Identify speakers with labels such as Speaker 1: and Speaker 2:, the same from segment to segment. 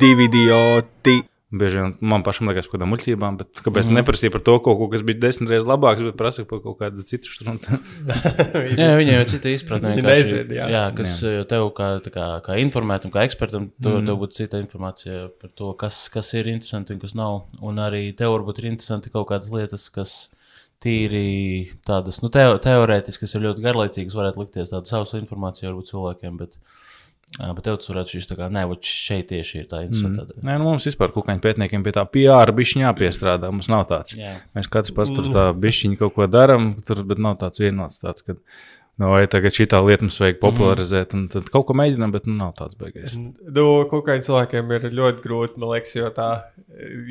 Speaker 1: divi idioti. Bieži vien man pašam liekas, ka kādām muļķībām, bet kāpēc mm. neprasīja par to kaut ko, kas bija desmit reizes labāks, bet prasīja par kaut kādu citu strunu?
Speaker 2: jā, viņai jau cita izpratne.
Speaker 3: Viņa nezina, jā.
Speaker 2: jā, kas jā. tev kā, kā, kā informētam, kā ekspertam, tu, mm. tev būtu cita informācija par to, kas, kas ir interesanti un kas nav. Un arī tev varbūt ir interesanti kaut kādas lietas, kas tīri tādas, nu, teo, teorētiskas, ir ļoti garlaicīgas, varētu likties tādu savu informāciju varbūt cilvēkiem. Bet, Jā, bet tev tas varētu šis tā kā, nē, šeit tieši ir tā interesanta.
Speaker 1: Mm. Nē, nu mums vispār kukaiņu pētniekiem pie tā PR bišķiņā jāpiestrādā. Mums nav tāds. Jā. Mēs katrs pats tur tā bišķiņu kaut ko darām, tur, bet nav tāds vienots tāds, ka, nu, vai tagad šī tā lieta mums vajag popularizēt, un tad kaut ko mēģinām, bet nu, nav tāds beigais.
Speaker 3: Nu, kukaiņu cilvēkiem ir ļoti grūti, man liekas, jo tā,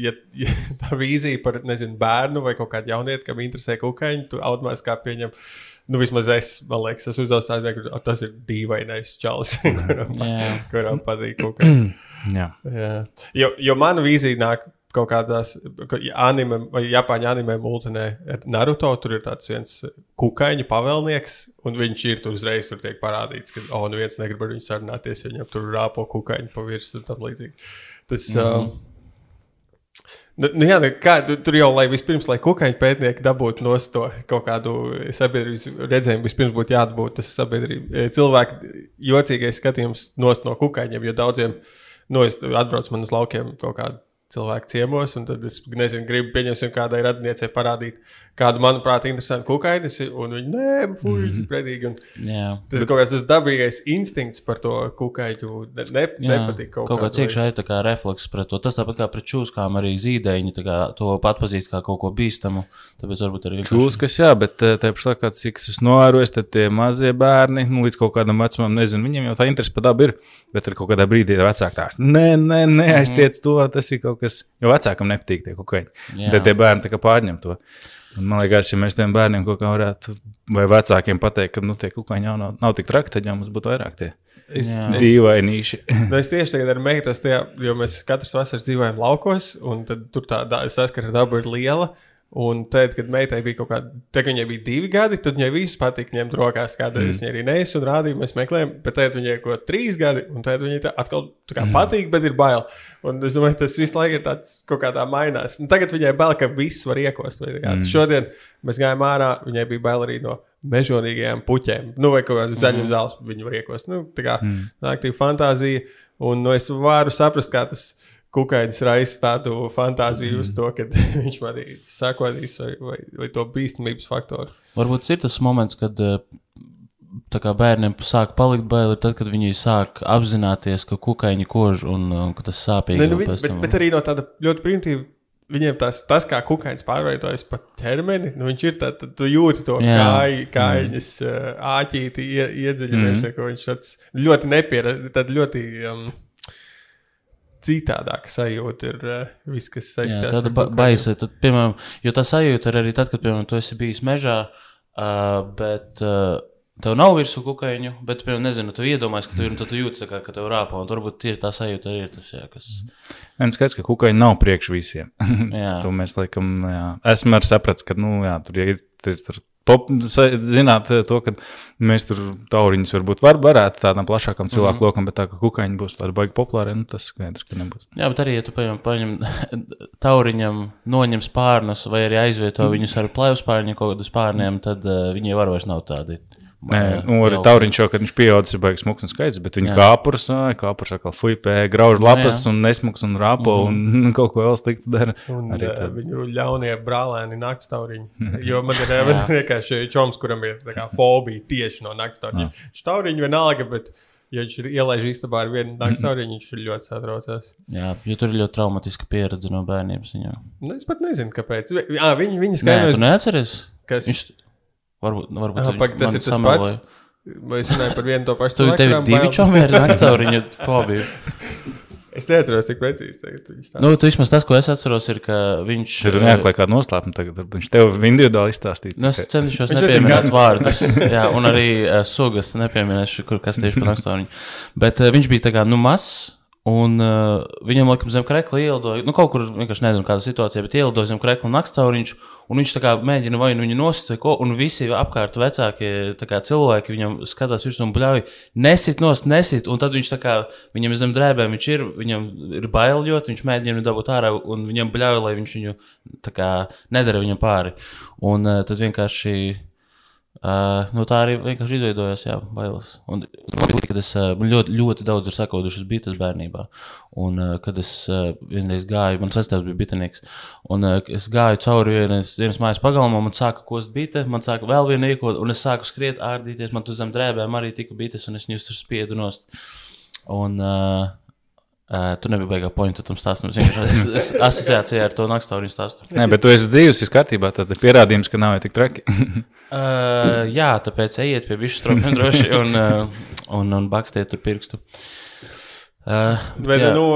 Speaker 3: ja, ja tā vīzija par, nezinu, bērnu vai kaut kādu jaunieti, kam interesē kukaiņu, tu automātiski pieņem nu, vismaz es, man liekas, es uzdevu tādu lietu, ka tas ir dīvainais čalis, kuram, kuram patīk kaut kā. Jā. Jā. Jo, jo mana vīzija nāk kaut kādās anime vai japāņu anime multinē. Naruto tur ir tāds viens kukaiņu pavēlnieks, un viņš ir tur uzreiz tur tiek parādīts, ka, oh, nu viens negrib ar viņu sarunāties, jo viņam tur rāpo kukaiņu pa virsmu un tam līdzīgi. Tas, mm -hmm. um, Nu, nu, jā, nu, kā, tu, tur jau, lai vispirms, lai kukaiņu pētnieki dabūtu no to kaut kādu sabiedrības redzējumu, vispirms būtu jāatbūt tas sabiedrība. E, cilvēku jocīgais skatījums no kukaiņiem, jo daudziem nu, atbrauc man uz laukiem kaut kādu cilvēku ciemos, un tad es nezinu, gribu pieņemsim kādai radniecei parādīt kādu, manuprāt, interesantu kukaini, un viņi nē, fuck, mm -hmm. predīgi. Un
Speaker 2: jā,
Speaker 3: tas ir kaut kāds dabīgais instinkts par to kukaiņu. Ne, ne, jā, nepatīk kaut,
Speaker 2: kaut kāds iekšā ir kā refleks pret to. Tas tāpat kā pret čūskām arī zīdaiņi to pat pazīst kā kaut ko bīstamu. Tāpēc varbūt arī
Speaker 1: čūskas, jā, bet eh, tajā pašā laikā, cik es novēroju, tad tie mazie bērni, nu, līdz kaut kādam vecumam, nezinu, viņiem jau tā interese par dabu ir, bet ar kaut kādā brīdī ir vecāki tā, nē, nē, nē, aiztiec mm -hmm. to, tas ir kaut kas, jo vecākam nepatīk tie kukaiņi. Tad tie bērni pārņem to. Un man liekas, ja mēs tiem bērniem kaut kā varētu, vai vecākiem pateikt, ka nu, tie kukaiņi jau nav, nav tik traki, tad jau mums būtu vairāk tie. Es, Dīvainīši.
Speaker 3: Nu, es tieši tagad ar meitas, jo mēs katrs vasaras dzīvojam laukos, un tur tā saskara daba ir liela. Un tad, kad meitai bija kaut kāda, tad, kad viņai bija divi gadi, tad viņai viss patika ņemt rokās, kāda mm. viņa arī nesu un rādīja, mēs meklējām. Bet tad viņai kaut kāda trīs gadi, un tad viņai tā atkal tā kā mm. patīk, bet ir bail. Un es domāju, tas visu laiku ir tāds kaut kādā mainās. Un tagad viņai bail, ka viss var iekost. Mm. Šodien mēs gājām ārā, viņai bija bail arī no mežonīgajām puķēm. Nu, vai kaut kāda zaļa mm. zāles viņa var iekost. Nu, tā kā mm. aktīva fantāzija. Un nu, es varu saprast, kā tas ir Kukainis raisa tādu fantāziju mm. uz to, ka viņš man sakotīs vai, vai, vai to bīstamības faktoru.
Speaker 2: Varbūt ir tas moments, kad eh, bērniem sāk palikt baili, tad, kad viņi sāk apzināties, ka kukaiņi kož un, un ka tas sāpīgi.
Speaker 3: Ne, nu, viņi, bet, bet arī no tāda ļoti primitīva. Viņiem tas, tas kā kukaiņš pārveidojas par ķermeni, nu viņš ir tāds, tu jūti to kāj, kājiņas mm. āķīti, ie, iedziļinājies, mm. ka viņš tāds ļoti nepieredzējis, tad ļoti. Um, citādāka sajūta ir uh, viss, kas saistās
Speaker 2: ar to. Baisa, tad, piemēram, jo tā sajūta ir arī tad, kad, piemēram, tu esi bijis mežā, uh, bet uh, tev nav virsū kukaiņu, bet, piemēram, nezinu, tu iedomājies, ka tu, mm. tu jūti, kā, ka tev rāpo, un varbūt tieši tā sajūta arī ir tas, jā, kas.
Speaker 1: Viens skaidrs, ka kukaiņi nav priekš visiem. to mēs, laikam, jā, esmu arī sapratis, ka, nu, jā, tur ir, ir tur pop, zināt eh, to, ka mēs tur tauriņus varbūt var, varētu tādam plašākam cilvēku mm -hmm. lokam, bet tā kā kukaiņi būs tādi baigi populāri, nu tas skaidrs, ka nebūs.
Speaker 2: Jā, bet arī, ja tu paņem, paņem tauriņam, noņem spārnus vai arī aizvieto mm. viņus ar plēvu spārņiem, kaut kādus spārniem, tad uh, viņi var vairs nav tādi
Speaker 1: Nē, nu, ar tauriņš jau, kad viņš pieaudzis, ir baigs smuks un skaists, bet viņa kāpurs, kāpurs atkal fuipē, grauž lapas jā. un nesmuks un rāpo mm -hmm. un kaut ko vēl sliktu dara.
Speaker 3: Un, arī tā. Viņu ļaunie brālēni nakts tauriņi. Jo man ir vienkārši čoms, kuram ir kā, fobija tieši no nakts tauriņa. Štauriņi vienalga, bet Ja viņš ir ielaižis istabā ar vienu naktas tauriņu, viņš ir ļoti satraucies.
Speaker 2: Jā, jo tur ir ļoti traumatiska pieredze no bērnības. Viņam.
Speaker 3: Nu, es pat nezinu, kāpēc. À, viņi, viņi skaidrs. Nē,
Speaker 2: tu neatceries? Kas? Viņš, Varbūt, nu, varbūt
Speaker 3: Aha, pak, tas ir tas samēloja. pats. Mēs runājam par vienu to pašu
Speaker 2: cilvēku. Tev ir divi čomi ar naktauriņu fobiju.
Speaker 3: Es neatceros tik precīzi. Tagad,
Speaker 2: nu, tu vismaz tas, ko es atceros, ir, ka viņš.
Speaker 1: Tur neatklāja kādu noslēpumu tagad. Viņš tev individuāli izstāstīja.
Speaker 2: Nu, es cenšos nepieminēt vārdus. jā, un arī uh, sugas nepieminēšu, kur kas tieši par naktauriņu. Bet uh, viņš bija tā kā, nu, mazs. Un uh, viņam, laikam, zem krekla ielidoja, nu, kaut kur vienkārši nezinu, kāda situācija, bet ielidoja zem krekla naktauriņš, un viņš tā kā mēģina vai nu viņu vai ko, un visi apkārt vecākie kā, cilvēki viņam skatās virsū un bļauj, nesit nost, nesit, un tad viņš tā kā, viņam zem drēbēm viņš ir, viņam ir bail ļoti, viņš mēģina viņu dabūt ārā, un viņam bļauj, lai viņš viņu tā kā nedara viņam pāri. Un uh, tad vienkārši Uh, nu tā arī vienkārši izveidojās, jā, bailes. Un, kad es uh, ļoti, ļoti daudz esmu sakodušas bites bērnībā, un uh, kad es uh, vienreiz gāju, man sastāvs bija bitinieks, un uh, es gāju cauri vienas, vienas mājas pagalmam, man sāka kost bite, man sāka vēl viena iekot, un es sāku skriet, ārdīties, man tur zem drēbēm arī tika bites, un es viņus tur spiedu nost. Un, uh, Uh, tu nebija beigā pointa tam stāstam. Es vienkārši es, asociācijā ar to naktstāvju stāstu.
Speaker 1: Nē, bet tu esi dzīves, viss kārtībā. Tad ir pierādījums, ka nav jau tik traki.
Speaker 2: uh, jā, tāpēc ejiet pie bišu stropiem droši un, uh, un, un bakstiet tur pirkstu.
Speaker 3: Uh, bet, bet, jā. nu,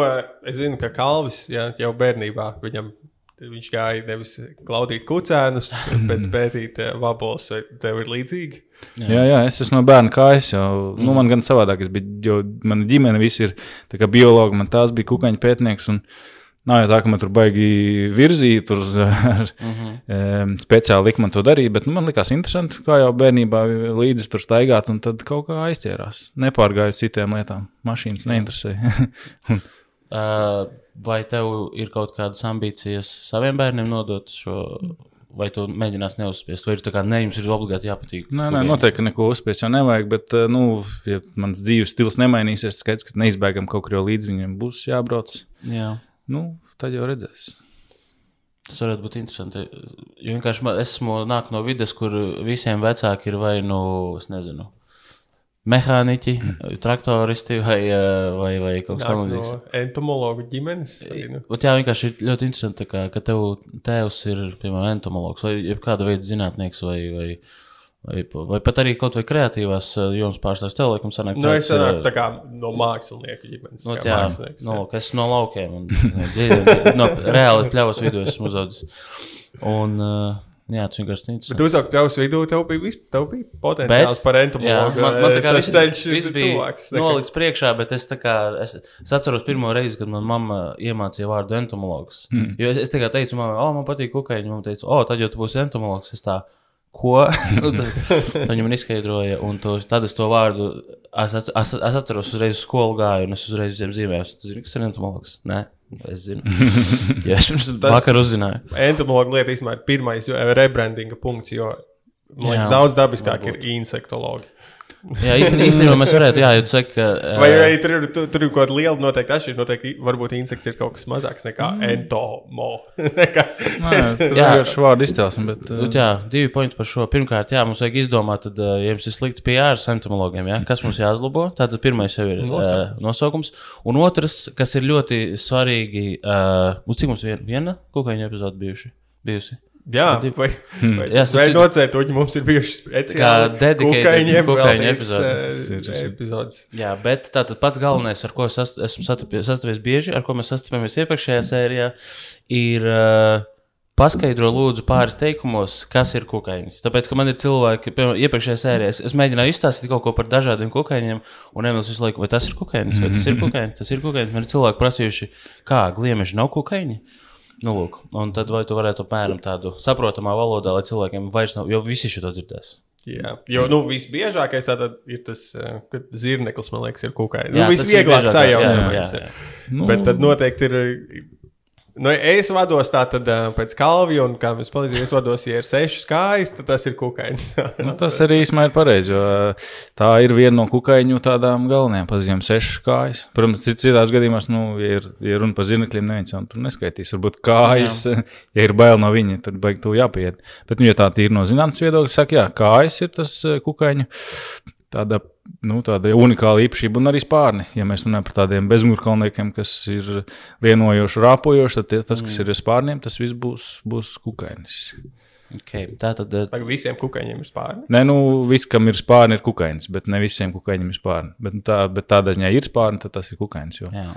Speaker 3: es zinu, ka Kalvis jā, jau bērnībā viņam Viņš gāja nevis klaudīt kucēnus, bet pētīt vabols, vai tev ir līdzīgi.
Speaker 1: Jā. jā, jā, es esmu no bērna kājas. Jau, nu, mm. nu, man gan savādāk, bija, jo mana ģimene visi ir biologi, man tās bija kukaiņu pētnieks. Un, Nav jau tā, ka man tur baigi virzīt, tur mm -hmm. speciāli likt man to darīt, bet nu, man likās interesanti, kā jau bērnībā līdzi tur staigāt, un tad kaut kā aizķērās. Nepārgāju citām lietām. Mašīnas neinteresēja.
Speaker 2: uh, vai tev ir kaut kādas ambīcijas saviem bērniem nodot šo? Vai tu mēģināsi neuzspiest, vai ir tā kā ne, jums ir obligāti jāpatīk?
Speaker 1: Nē, nē, noteikti neko uzspiest jau nevajag, bet, eh, nu, ja mans dzīves stils nemainīsies, skaidrs, ka neizbēgam kaut kur jau līdz viņiem būs jābrauc. Jā. Nu, tad jau redzēs.
Speaker 2: Tas varētu būt interesanti. Jo vienkārši es esmu nāk no vidas, kur visiem vecāki ir vai nu, es nezinu, mehāniķi, traktoristi vai, eh, vai, vai kaut kas tamlīdzīgs.
Speaker 3: No entomologu ģimenes. Nu.
Speaker 2: Jā, vienkārši ir ļoti interesanti, kā, ka tev tēvs ir, piemēram, entomologs vai kāda veida zinātnieks vai, vai, vai, vai pat arī kaut vai kreatīvās eh, jomas pārstāvs. Tev, laikam, sanāk,
Speaker 3: nu, es sanāku tā kā no mākslinieku ģimenes.
Speaker 2: No, jā, no, es no laukiem un dziļi, no reāli pļavas vidū esmu uzaudzis. Un, uh, Jā, tas vienkārši ir.
Speaker 3: Bet uzaugt pļaus vidū, tev bija, vis, tev bija potenciāls bet, par entomologu.
Speaker 2: Man, man tā kā tas viss, ceļš viss bija tuvāks, nolikts priekšā, bet es, kā, es, es atceros pirmo reizi, kad man mamma iemācīja vārdu entomologs. Mm. Jo es, es tā kā teicu, mammai, o, man patīk kukaiņi, man teica, o, tad jau tu būsi entomologs. Es tā, ko? tad, tad viņa man izskaidroja, un to, tad es to vārdu, es, es, es, es atceros, uzreiz uz skolu gāju, un es uzreiz zīmēju, tu zini, kas ir entomologs? Nē. Es zinu, ja tam vakar uzzināju.
Speaker 3: Entomologa lieta īstenībā ir pirmais rebrandinga punkts, jo man liekas, daudz dabiskāk ir insektologi.
Speaker 2: Jā, īstenībā mēs varētu, jā, jūs sakat, ka.
Speaker 3: Vai arī tur, tur, tur ir kaut kāda liela noteikti atšķirība. Noteikti, varbūt insekts ir kaut kas mazāks nekā mm. entomo. nekā,
Speaker 1: Nē, es, jā, jau šādi izcelsme, bet.
Speaker 2: Uh... Jā, divi pointi par šo. Pirmkārt, jā, mums vajag izdomāt, tad, ja jums ir slikts PR ar entomologiem, jā, kas mums jāuzlabo. Tātad pirmais jau ir Nosaukums. uh, nosaukums. Un otrs, kas ir ļoti svarīgi, uh, uz cik mums vien, viena kukaiņa epizode bijuši? bijusi?
Speaker 3: Jā, vai, hmm. vai, jā, vai nocēt, uģi mums ir bijuši speciāli
Speaker 2: dedikēti kukaiņu epizodes. epizodes. Jā, bet tātad pats galvenais, ar ko es esmu sastapies bieži, ar ko mēs sastapamies iepriekšējā sērijā, ir uh, paskaidro lūdzu pāris teikumos, kas ir kukaiņas. Tāpēc, ka man ir cilvēki, piemēram, iepriekšējā sērijā, es, es mēģināju izstāstīt kaut ko par dažādiem kukaiņiem, un Emīls visu laiku, vai tas ir kukaiņas, vai tas ir kukaiņas, tas ir kukaiņas. Man ir cilvēki prasījuši, kā gliemeži nav kukaiņi. Nu, lūk, un tad vai tu varētu apmēram tādu saprotamā valodā, lai cilvēkiem vairs nav, jo visi šo dzirdēs.
Speaker 3: Jā, jo nu, visbiežākais ir tas, eh, ka zirneklis, man liekas, ir kukaiņš. Nu, visvieglāk sajaucamais. Nu, Bet tad noteikti ir Nu, es vados tā tad pēc kalvija, un kā mēs palīdzam, es vados, ja ir sešas kājas, tad tas ir kukaiņš.
Speaker 1: nu, tas arī īstenībā ir pareizi, jo tā ir viena no kukaiņu tādām galvenajām pazīmēm - sešas kājas. Protams, citās gadījumās, nu, ja ir, ja runa par zirnekļiem, neviens jau tur neskaitīs. Varbūt kājas, jā. ja ir bail no viņa, tad baigi to jāpiet. Bet, nu, ja tā ir no zinātnes viedokļa, saka, jā, kājas ir tas kukaiņu tāda nu, tāda unikāla īpašība un arī spārni. Ja mēs runājam par tādiem bezmugurkalniekiem, kas ir lienojoši, rāpojoši, tad tie, tas, kas mm. ir ar spārniem, tas viss būs, būs kukainis.
Speaker 2: Okay, tā tad uh...
Speaker 3: visiem kukaiņiem ir spārni.
Speaker 1: Nē, nu, viss, kam ir spārni, ir kukainis, bet ne visiem kukaiņiem ir spārni. Bet, tā, bet tādā ziņā ir spārni, tad tas ir kukainis. Jo. Jā.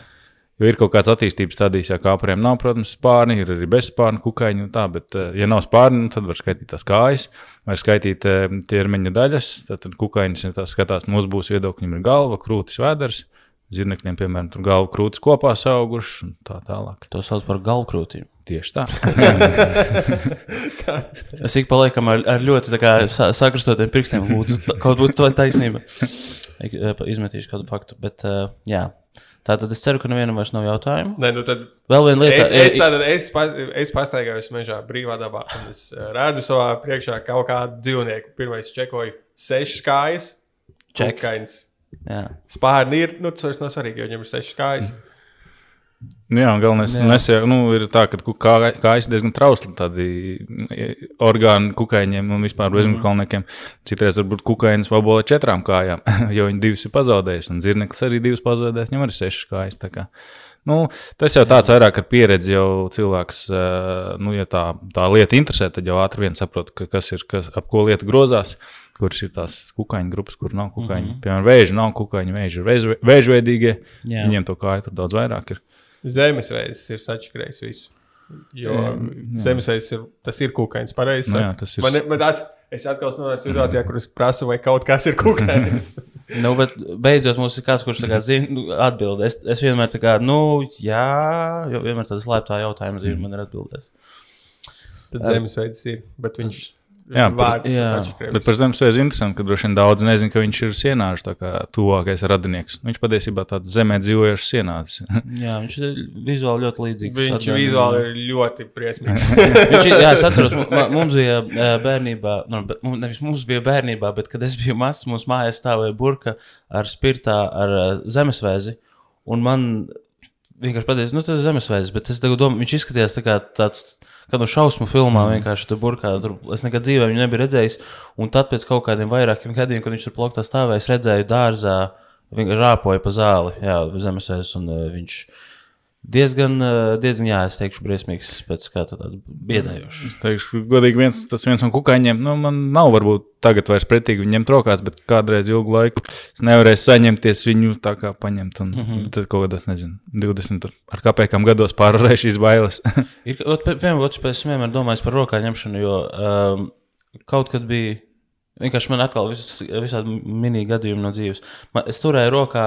Speaker 1: Jo ir kaut kāds attīstības stadijas, ja kāpuriem nav, protams, spārni, ir arī bez spārnu kukaiņu un tā, bet, eh, ja nav spārni, nu, tad var skaitīt tās kājas, vai skaitīt ķermeņa daļas. Tad, tad kukainis, ja tā skatās, mums būs viedokļi, ir galva, krūtis, vēders, zirnekļiem, piemēram, tur galvu krūtis kopā auguši un tā tālāk.
Speaker 2: To sauc par galvkrūtīm.
Speaker 1: Tieši tā.
Speaker 2: Es ik paliekam ar, ar ļoti sakristotiem pirkstiem. Lūdzu, kaut būtu taisnība. Eh, Izmetīšu kādu faktu. Bet, uh, jā. Tātad es ceru, ka nevienam vairs nav jautājumu.
Speaker 3: Nē, nu tad
Speaker 2: Vēl viena lieta.
Speaker 3: Es, es, tātad, es, pa, es pastaigājos mežā brīvā dabā, un es eh, redzu savā priekšā kaut kādu dzīvnieku. Pirmais čekoju sešas kājas.
Speaker 2: Ček.
Speaker 3: Čekains. Spārni ir, nu, tas vairs nav svarīgi, jo viņam ir sešas kājas.
Speaker 1: Nu Jā, galvenais,
Speaker 2: Jā.
Speaker 1: nes, nu, ir tā, ka kā, kājas diezgan trausli tādi orgāni kukaiņiem un vispār bezmakalniekiem. Citreiz varbūt kukainis vabola četrām kājām, jo viņi divas ir pazaudējis, un zirneklis arī divas pazaudējis, viņam arī sešas kājas. kā. Nu, tas jau tāds vairāk ar pieredzi, jau cilvēks, nu, ja tā, tā lieta interesē, tad jau ātri vien saprot, ka, kas ir, kas, ap ko lieta grozās, kuras ir tās kukaiņu grupas, kur nav kukaiņu. Mm -hmm. Piemēram, vēži nav kukaiņu, vēži ir vēž- vēžveidīgie, viņiem to kāju tur daudz vairāk ir.
Speaker 3: Zemesveids ir sačakrējis visu. Jo zemesveids ir, tas ir kukainis, pareizi.
Speaker 1: Nu jā, tas ir-
Speaker 3: Man, ne- man tāds, es atkal nonācu situācijā, kur es prasu, vai kaut kas ir kukainis.
Speaker 2: Nu, bet beidzot mums ir kāds, kurš kā zina, nu, atbild. Es, es vienmēr tā kā, nu, jā, jo vienmēr tāds slēptā jautājuma zina, man ir atbildēs.
Speaker 3: Tad zemesveids ir, bet viņš
Speaker 1: Jā, par-
Speaker 3: vārds ir
Speaker 2: jā.
Speaker 1: Bet par zemesveidu interesanti, ka droši vien daudz nezina, ka viņš ir sienāžu tā kā tuvākais radinieks. Viņš patiesībā tāds zemē dzīvojošs sienācis.
Speaker 2: Jā, viņš ir vizuāli ļoti līdzīgs.
Speaker 3: Viņš
Speaker 2: atgādina-
Speaker 3: vizuāli ir ļoti briesmīgs.
Speaker 2: Viņš, ir- jā, es atceros, mums bija bērnībā, nu, nevis mums bija bērnībā, bet kad es biju mazs, mums mājās stāvēja burka ar spirtā, ar zemesvēzi. Un man vienkārši pateica, nu, tas ir zemesvēzis, bet es domāju, viņš izskatījās tā kā tāds. Kad no šausmu filmā vienkārši tur burkā, tur es nekad dzīvē viņu nebiju redzējis. Un tad pēc kaut kādiem vairākiem gadiem, kad viņš tur plaktā stāvēja, es redzēju dārzā, viņš rāpoja pa zāli, jā, zemesvēzis, un uh, viņš uh, diezgan, jā, es teikšu, briesmīgs pēc kā tāds biedējošs.
Speaker 1: Es teikšu, godīgi, viens, tas viens no kukaiņiem, nu, man nav varbūt tagad vairs pretīgi viņam trokās, bet kādreiz ilgu laiku es nevarēju saņemties viņu tā kā paņemt. Un, mm -hmm. Tad kaut kādā, nezinu, 20 tur ar kāpēkām gados pārvarēju šīs bailes.
Speaker 2: Ir, ot, pie- piemēram, otrs pēc vienmēr domājis par rokā ņemšanu, jo um, kaut kad bija. Vienkārši man atkal vis, visādi mini gadījumi no dzīves. Man, es turēju rokā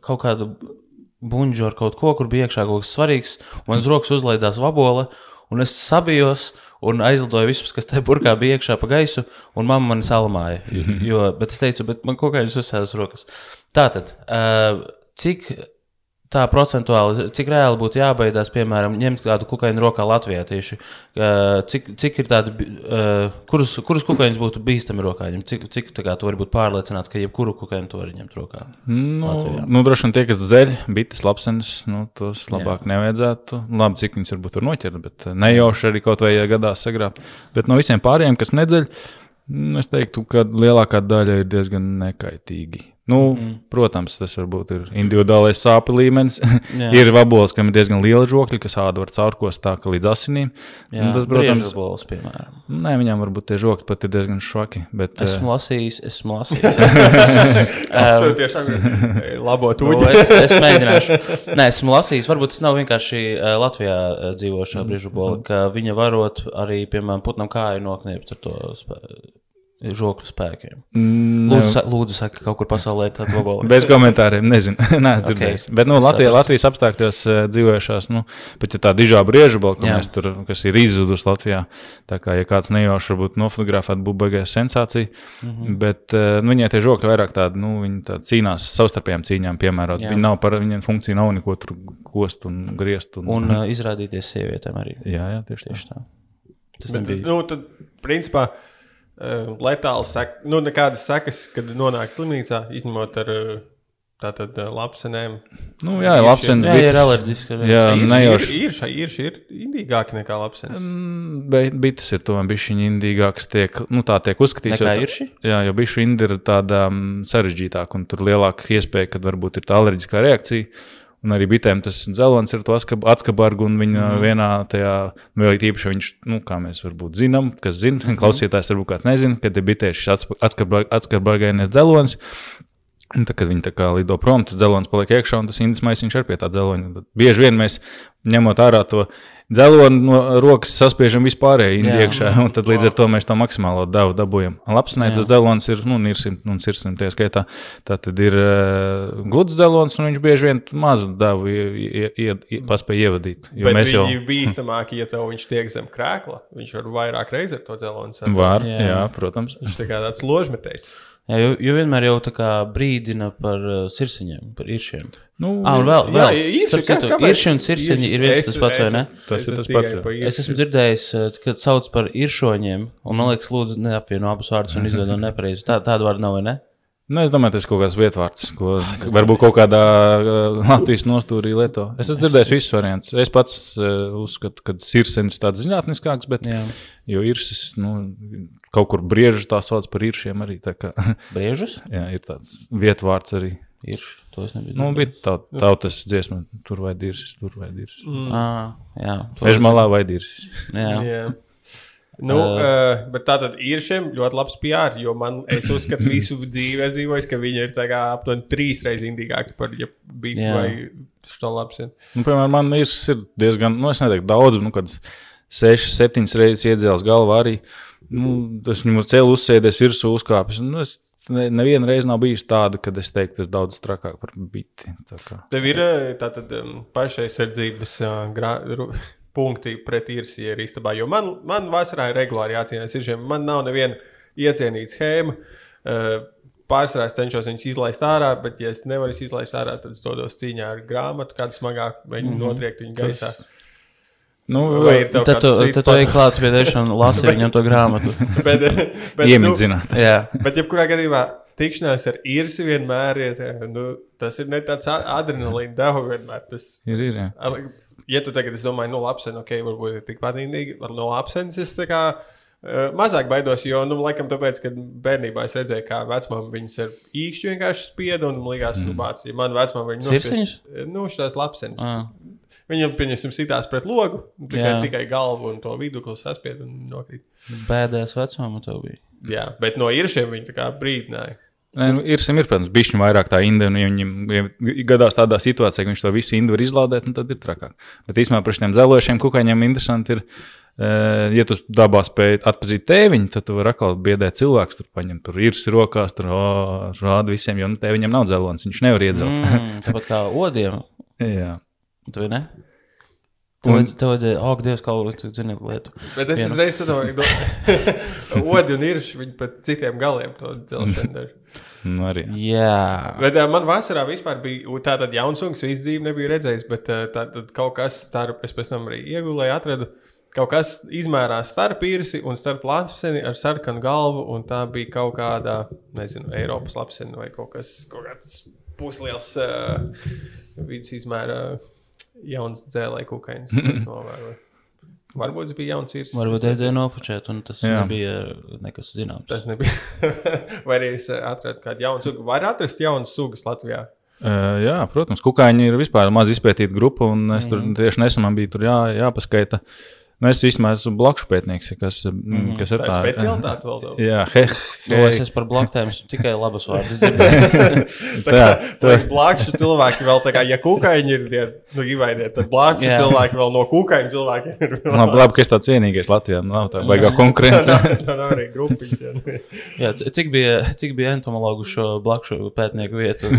Speaker 2: kaut kādu buļbuļsu ar kaut ko, kur bija iekšā kaut kas svarīgs, un man uz rokas uzlaidās vabola, un es sabijos un aizlidoju visus, kas tajā burkā bija iekšā pa gaisu, un mamma man salmāja. Jo, bet es teicu, bet man kaut kā viņš uzsēdās rokas. Tātad, uh, cik tā procentuāli, cik reāli būtu jābaidās, piemēram, ņemt kādu kukaiņu rokā? Uh, cik, cik ir tādi, kurus, kurus kukaiņus būtu bīstami rokā ņemt? Cik, cik tā kā tu vari būt pārliecināts, ka jebkuru kukaiņu tu vari ņemt rokā?
Speaker 1: Nu,
Speaker 2: Latvijā.
Speaker 1: nu, droši vien tie, kas zeļ, bites, lapsenes, nu, tos labāk Jā. nevajadzētu. Labi, cik viņus varbūt tur noķert, bet nejauši arī kaut vai gadās sagrābt. Bet no visiem pārējiem, kas nedzeļ, mm, es teiktu, ka lielākā daļa ir diezgan nekaitīgi. Nu, mm. Protams, tas varbūt ir individuālais sāpju līmenis. Ir vabols, kam ir diezgan liela žokļa, kas āda var caurkost tā, ka līdz asinīm.
Speaker 2: Jā,
Speaker 1: tas, protams,
Speaker 2: bols, piemēram.
Speaker 1: nē, viņam varbūt tie žokļi pat ir diezgan švaki. Bet, eh,
Speaker 2: Esmu lasījis, esmu lasījis.
Speaker 3: Tur tiešām ir labo
Speaker 2: Nu,
Speaker 3: tūģi.
Speaker 2: es, es mēģināšu. Nē, esmu lasījis, varbūt tas nav vienkārši eh, Latvijā eh, dzīvošā brīžu bola, ka viņa varot arī, piemēram, putnam kāju nokniept ar to spē... žokļu spēkiem.
Speaker 1: mm,
Speaker 2: Lūdzu, sa lūdzu saka, ka kaut kur pasaulē tāda bola.
Speaker 1: Bez komentāriem, nezinu, neesmu dzirdējis.
Speaker 2: Ok.
Speaker 1: Bet, nu, Latvijā. Latvijas apstākļos eh, dzīvojušās, nu, pat ja tā dižā brieža mēs tur, kas ir izzudusi Latvijā, tā kā, ja kāds nejauši varbūt nofotografēt, būtu baigās sensācija, mm. -hmm. bet, eh, nu, viņai tie žokļi vairāk tādi, nu, viņi tādi cīnās savstarpējām cīņām piemērot.
Speaker 2: Jā.
Speaker 1: Viņi nav par, viņiem funkcija nav neko tur kost un griezt. Un,
Speaker 2: Un uh, izrādīties sievietēm arī.
Speaker 1: jā, jā, tieši tā.
Speaker 2: Tieši tā. Tas
Speaker 3: Bet,
Speaker 2: nebija.
Speaker 3: nu, tad, principā, uh, letāls sek, nu, nekādas sekas, kad nonāk slimnīcā, izņemot ar uh, tātad uh, lapsenēm.
Speaker 1: Nu, jā,
Speaker 3: Ir
Speaker 1: lapsenes
Speaker 2: Jā,
Speaker 1: bites.
Speaker 2: ir alerģiski.
Speaker 1: Jā,
Speaker 3: Ir,
Speaker 1: nejauši.
Speaker 3: ir, ir, ir, šī ir indīgāki nekā lapsenes.
Speaker 1: Mm, Bet bites ir tomēr bišķiņi indīgākas, tiek, nu, tā tiek uzskatīts.
Speaker 2: Nekā ir šī?
Speaker 1: Jā, jo bijuši indi ir tāda um, sarežģītāka, un tur lielāka iespēja, ka varbūt ir tā alerģiskā reakcija. Un arī bitēm tas dzelzceļš ir to atskabargu, un viņa mm. vienā tajā, nu, vēl īpaši viņš, nu, kā mēs varbūt zinām, kas zina, mm. klausītājs varbūt kāds nezina, kad ir bitēs šis atskabargainais dzelzceļš. Un tad, kad viņi tā kā lido prom, tas dzelons paliek iekšā, un tas indus maisiņš ir pie tā dzeloņa. Tad bieži vien mēs ņemot ārā to dzeloni no rokas, saspiežam
Speaker 2: Jā.
Speaker 1: iekšā, un tad līdz ar to mēs to maksimālo devu dabūjam. Lapsnē tas dzelons ir, nu, nirsim, un sirsim tie skaitā. Tā tad ir uh, gluds dzelons, un viņš bieži vien mazu devu paspēja ievadīt. Jo
Speaker 3: Bet
Speaker 1: mēs jau
Speaker 3: bīstamāki, ja tev viņš tiek zem krēkla. Viņš var vairāk reizes ar to dzelonu sasniegt.
Speaker 1: var,
Speaker 2: Jā.
Speaker 1: jā, protams.
Speaker 3: Viņš tā kā tāds ložmetējs.
Speaker 2: Jā, jo, jo vienmēr jau tā kā brīdina par uh, sirsiņiem, par iršiem.
Speaker 1: Nu,
Speaker 2: Ah, un vēl,
Speaker 3: Jā,
Speaker 2: vēl. starp citu, Irši un sirsiņi ir viens tas pats, vai ne?
Speaker 1: Tas ir tas pats, jā.
Speaker 2: Es esmu dzirdējis, uh, kad sauc par iršoņiem, un man liekas, lūdzu, neapvieno abus vārdus un izveido nepareizi. Tā, tāda vārda nav, vai ne?
Speaker 1: Nu, es domāju, tas ir kaut kāds vietvārds, ko varbūt kaut kādā uh, Latvijas nostūrī lieto. Es esmu dzirdējis visus variantus. Es pats uh, uzskatu, ka sirdsens ir tāds zinātniskāks, bet
Speaker 2: Jā.
Speaker 1: jo irsis, nu, kaut kur briežus tā sauc par iršiem arī. Tā kā,
Speaker 2: Briežus?
Speaker 1: jā, ir tāds vietvārds arī.
Speaker 2: Irši. To es nebiju.
Speaker 1: Nu, bija tā, tautas dziesma, tur vai dirsis, tur vai dirsis.
Speaker 2: Mm. Ah, jā. to es-
Speaker 1: Mežmalā vai dirsis.
Speaker 2: Jā.
Speaker 3: Jā. Nu, uh, bet tā tad ir šiem ļoti labs PR, jo man, es uzskatu, visu dzīvi esmu dzīvojis, ka viņi ir aptuveni trīs reizes indīgāki par ja bītu
Speaker 2: Jā.
Speaker 3: vai stolapsiem.
Speaker 1: Nu, piemēram, man irsis ir diezgan, nu, es neteiktu daudz, nu, kad sešas, septiņas reizes iedzēlis galvā arī. Nu, tas viņam uz ceļa uzsēdies virsū, uzkāpis. Nu, es neviena reize nav bijusi tāda, kad es teiktu, tas daudz trakāk par biti.
Speaker 3: Tev ir eh, tātad um, pašaizsardzības uh, grā- punkti pret īrsiju ir istabā, jo man, man vasarā ir regulāri jācīnās ir šiem. Man nav neviena iecienīta schēma. Uh, Pārsvarā es cenšos viņus izlaist ārā, bet, ja es nevaru izlaist ārā, tad es dodos cīņā ar grāmatu, kādu smagāk mēģinu mm -hmm. notriekt viņu gaisā.
Speaker 1: Nu,
Speaker 3: Vai ir tev
Speaker 2: Tad
Speaker 3: kāds
Speaker 2: tu, tu ej klāt pie dēļ un lasi viņam to grāmatu.
Speaker 3: bet, bet, nu,
Speaker 1: Iemidzināt.
Speaker 2: Jā.
Speaker 3: Bet, jebkurā gadījumā, tikšanās ar īrsi vienmēr ir. eh, Nu, tas ir ne tāds adrenalīna deva vienmēr. Tas,
Speaker 1: Ir, ir, jā.
Speaker 3: ja tu tagad, es domāju, no lapsena, ok, varbūt ir tikpat indīgi, ar no lapsenes es tā kā. Uh, mazāk baidos, jo, nu, laikam, tāpēc, ka bērnībā es redzēju, kā vecmāmiņa viņas ar īkšķi vienkārši spieda un man likās, mm. nu, bāc, ja man vecmāmiņa
Speaker 2: Sirdsniņas?
Speaker 3: nospiest- Nu, šīs lapsenes.
Speaker 2: Ah.
Speaker 3: Viņam, pieņemsim, sitās pret logu, tikai,
Speaker 2: Jā.
Speaker 3: tikai galvu un to vidukli saspied un nokrīt.
Speaker 2: Bēdēs vecumā tev bija.
Speaker 3: Jā, bet no iršiem viņi tā kā brīdināja.
Speaker 1: Nē, nu, ir ir, protams, bišķiņ vairāk tā inde, un ja viņam ja gadās tādā situācijā, ka viņš to visu indu var izlādēt, nu, tad ir trakāk. Bet īstenībā par šiem dzelošiem kukaiņiem interesanti ir, eh, ja tu dabā spēj atpazīt tēviņu, tad tu vari atkal biedēt cilvēkus, tur paņemt, tur ir rokās, tur rāda visiem, jo nu, tēviņam nav dzelons, viņš nevar iedzelt.
Speaker 2: Mm, tāpat kā odiem.
Speaker 1: Jā.
Speaker 2: Tu ne? Tev
Speaker 1: Un-
Speaker 2: vajadzēja, ak, Dievs, kā tu zini lietu.
Speaker 3: Bet es uzreiz saprotu, ka odi un ir viņi pat citiem galiem to dzelzceļu dara.
Speaker 1: Nu, arī.
Speaker 2: Jā.
Speaker 3: Bet uh, man vasarā vispār bija tāda jaunsungs, visu dzīvi nebija redzējis, bet uh, tā kaut kas starp, es pēc tam arī iegulēju, atradu. Kaut kas izmērās starp īrsi un starp lapseni ar sarkanu galvu, un tā bija kaut kāda, nezinu, Eiropas lapseni vai kaut kas, kaut kāds pusliels uh, vidus izmēra jauns dzēlē kukainis. es novēroju. Varbūt tas bija jauns īrs.
Speaker 2: Varbūt vajadzēja nofočēt, un tas
Speaker 1: Jā.
Speaker 2: nebija nekas zināms.
Speaker 3: Tas nebija. Vai arī es uh, atradu kādu jaunu sugu. Var atrast jaunas sugas Latvijā.
Speaker 1: Uh, jā, protams, kukaiņi ir vispār maz izpētīta grupa, un es tur tieši nesen man bija tur jā, jāpaskaita. Nu, es vismaz esmu blakus pētnieks, kas, mm, kas ir
Speaker 3: Tā ir
Speaker 1: tā.
Speaker 3: specialitāte vēl. tev?
Speaker 1: Jā, he,
Speaker 2: Nu,
Speaker 1: he,
Speaker 2: es esmu par bloktēm, es tikai labus vārdus dzirdēju.
Speaker 3: Tā
Speaker 1: Tā,
Speaker 3: kā blakšu cilvēki vēl tā kā, ja kukaiņi ir tie, nu, givainie, tad blakšu
Speaker 2: Jā.
Speaker 3: cilvēki vēl no kukaiņu cilvēkiem ir vēl.
Speaker 1: labi, labi, ka es tāds vienīgais Latvijā. nu, Nav tā baigā konkurence.
Speaker 3: Tā nav arī grupiņas. jā.
Speaker 2: Jā, cik bija, cik bija entomologu šo blakšu pētnieku vietu?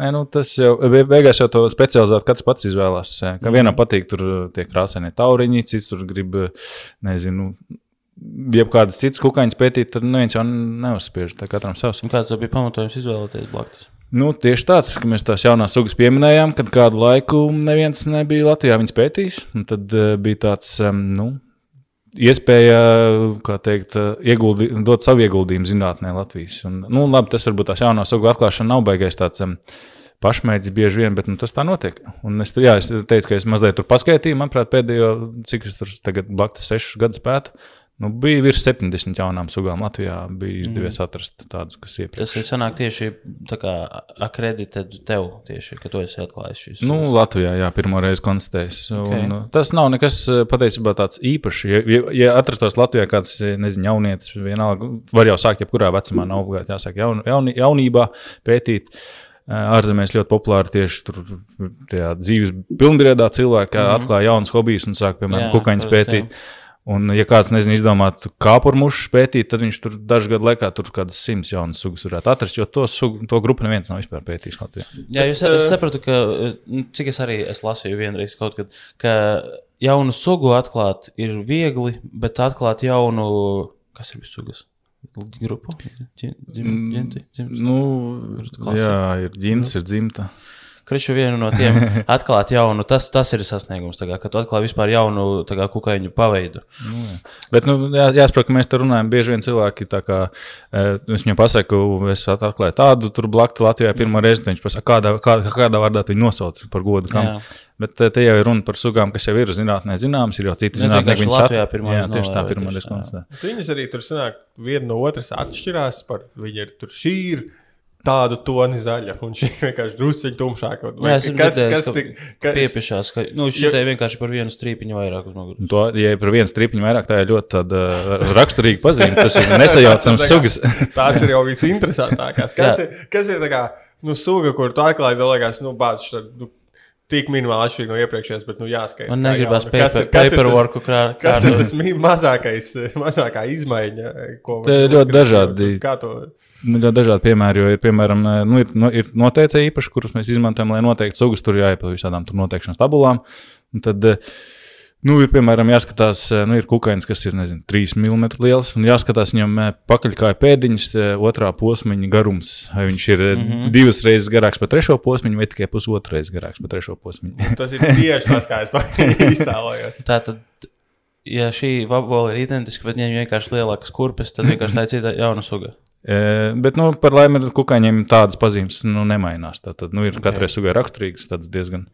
Speaker 1: Nē, nu, tas jau be- beigās jau to specializēt, katrs pats izvēlās. eh, Ka vienam patīk tur eh, tie krāsainie tauriņi, cits tur grib, eh, nezinu, jebkādas citas kukaiņas pētīt, tad neviens jau neuzspiež. Tā katram savs.
Speaker 2: Kāds bija pamatojums izvēlēties blaktus?
Speaker 1: Nu, tieši tāds, ka mēs tās jaunās sugas pieminējām, kad kādu laiku neviens nebija Latvijā viņas pētījis. un Tad uh, bija tāds, nu, iespēja, teikt, uh, ieguldi, dot savu ieguldījumu zinātnē Latvijas. Un, nu, labi, tas varbūt tās jaunās sugu atklāšana nav baigais tāds. Um, Pašmērķis bieži vien, bet nu, tas tā notiek. Un es, jā, es teicu, ka es mazliet tur paskaitīju. Manuprāt, pēdējo, cik es tur tagad blakus sešus gadus pētu, Nu, bija virs 70 jaunām sugām Latvijā. Bija izdevies mm. atrast tādas, kas iepriekš.
Speaker 2: Tas ir sanāk tieši tā kā akreditēt tev, tieši, ka tu esi atklājis šīs.
Speaker 1: Nu, Latvijā, jā, pirmo reizi konstatējis. Okay. Un, tas nav nekas patiesībā tāds īpašs. Ja, ja, ja atrastos Latvijā kāds, nezinu, jaunietis, vienalga, var jau sākt jebkurā vecumā, nav obligāti jāsāk jaun, jaun, jaunībā pētīt. Ārzemēs ļoti populāri tieši tur dzīves pilnbriedā cilvēki mm -hmm. atklāja jaunas hobijas un sāk, piemēram, kukaiņas pētīt. Jā. Un, ja kāds nezina, izdomāt kāpurmušu pētīt, tad viņš tur dažu gadu laikā tur kādas simts jaunas sugas varētu atrast, jo to, sugu, to grupu neviens nav vispār pētījis Latvijā.
Speaker 2: Jā, jūs es sapratu, ka, nu, cik es arī es lasīju vienreiz kaut kad, ka jaunu sugu atklāt ir viegli, bet atklāt jaunu, kas ir sugas? Grupu? Ģinti?
Speaker 1: Nu, jā, ir ģints, ir dzimta.
Speaker 2: Krišu vienu no tiem atklāt jaunu, tas, tas ir sasniegums, kā, kad tu atklāji vispār jaunu kā, kukaiņu paveidu.
Speaker 1: Nu, jā. Bet, nu, jā, jāsaprot, ka mēs te runājam, bieži vien cilvēki, tā kā e, es viņam pasaku, es atklāju tādu, tur blakti Latvijā pirmā reize, viņš pasaka, kādā, kādā, kādā vārdā viņu nosauc par godu. Kam. Jā. Bet te jau ir runa par sugām, kas jau ir zinātnē zināmas, ir jau citas zinātnē,
Speaker 2: viņas Latvijā pirmā
Speaker 1: jā, tieši tā pirmā reize konstatē.
Speaker 3: Viņas arī tur sanāk, viena no otras atšķirās par, viņi ir tur šī ir tādu toni zaļa, un šī vienkārši druskuļi tumšāka.
Speaker 2: Jā, es kas, redzējis, kas, tik, kas piepiešās, ka nu, šī ja, vienkārši par vienu strīpiņu vairāk uz muguras.
Speaker 1: To, ja par vienu strīpiņu vairāk, tā ir ļoti tāda uh, raksturīga pazīme. Tas ir nesajaucams sugas.
Speaker 3: Tās ir jau visinteresantākās. Kas, ir, kas ir tā kā, nu, suga, kur tu atklāji, vēl liekas, nu, bācis, nu, tik minimāli atšķirīgi no iepriekšējās, bet, nu, jāskaita.
Speaker 2: Man negribas paper, paperworku
Speaker 3: krāt. Kas ir tas mazākais, mazākā izmaiņa, ko.
Speaker 1: Tā ir ļoti dažādi. Kā to? Nu, ļoti dažādi piemēri, jo ir, piemēram, nu, ir, nu, ir noteicēji īpaši, kurus mēs izmantojam, lai noteiktu sugas. Tur jāiepilda visādām noteikšanas tabulām. Un tad, nu, ir, piemēram, jāskatās, nu, ir kukainis, kas ir, nezinu, 3 mm liels, un jāskatās viņam pakaļkāja pēdiņas, otrā posmiņa garums. Vai viņš ir mm -hmm. divas reizes garāks par trešo posmiņu, vai tikai pusotru reizi garāks par trešo posmiņu.
Speaker 3: tas ir tieši tas, kā es to iztēlojos.
Speaker 2: Tā tad ja šī vabola ir identiska, bet viņiem vienkārši lielākas kurpes, tad vienkārši tā ir cita jauna suga.
Speaker 1: Bet, nu, par laimi, ar kukaiņiem tādas pazīmes nu, nemainās. Tad nu, ir okay. katrai sugai raksturīgas, tādas diezgan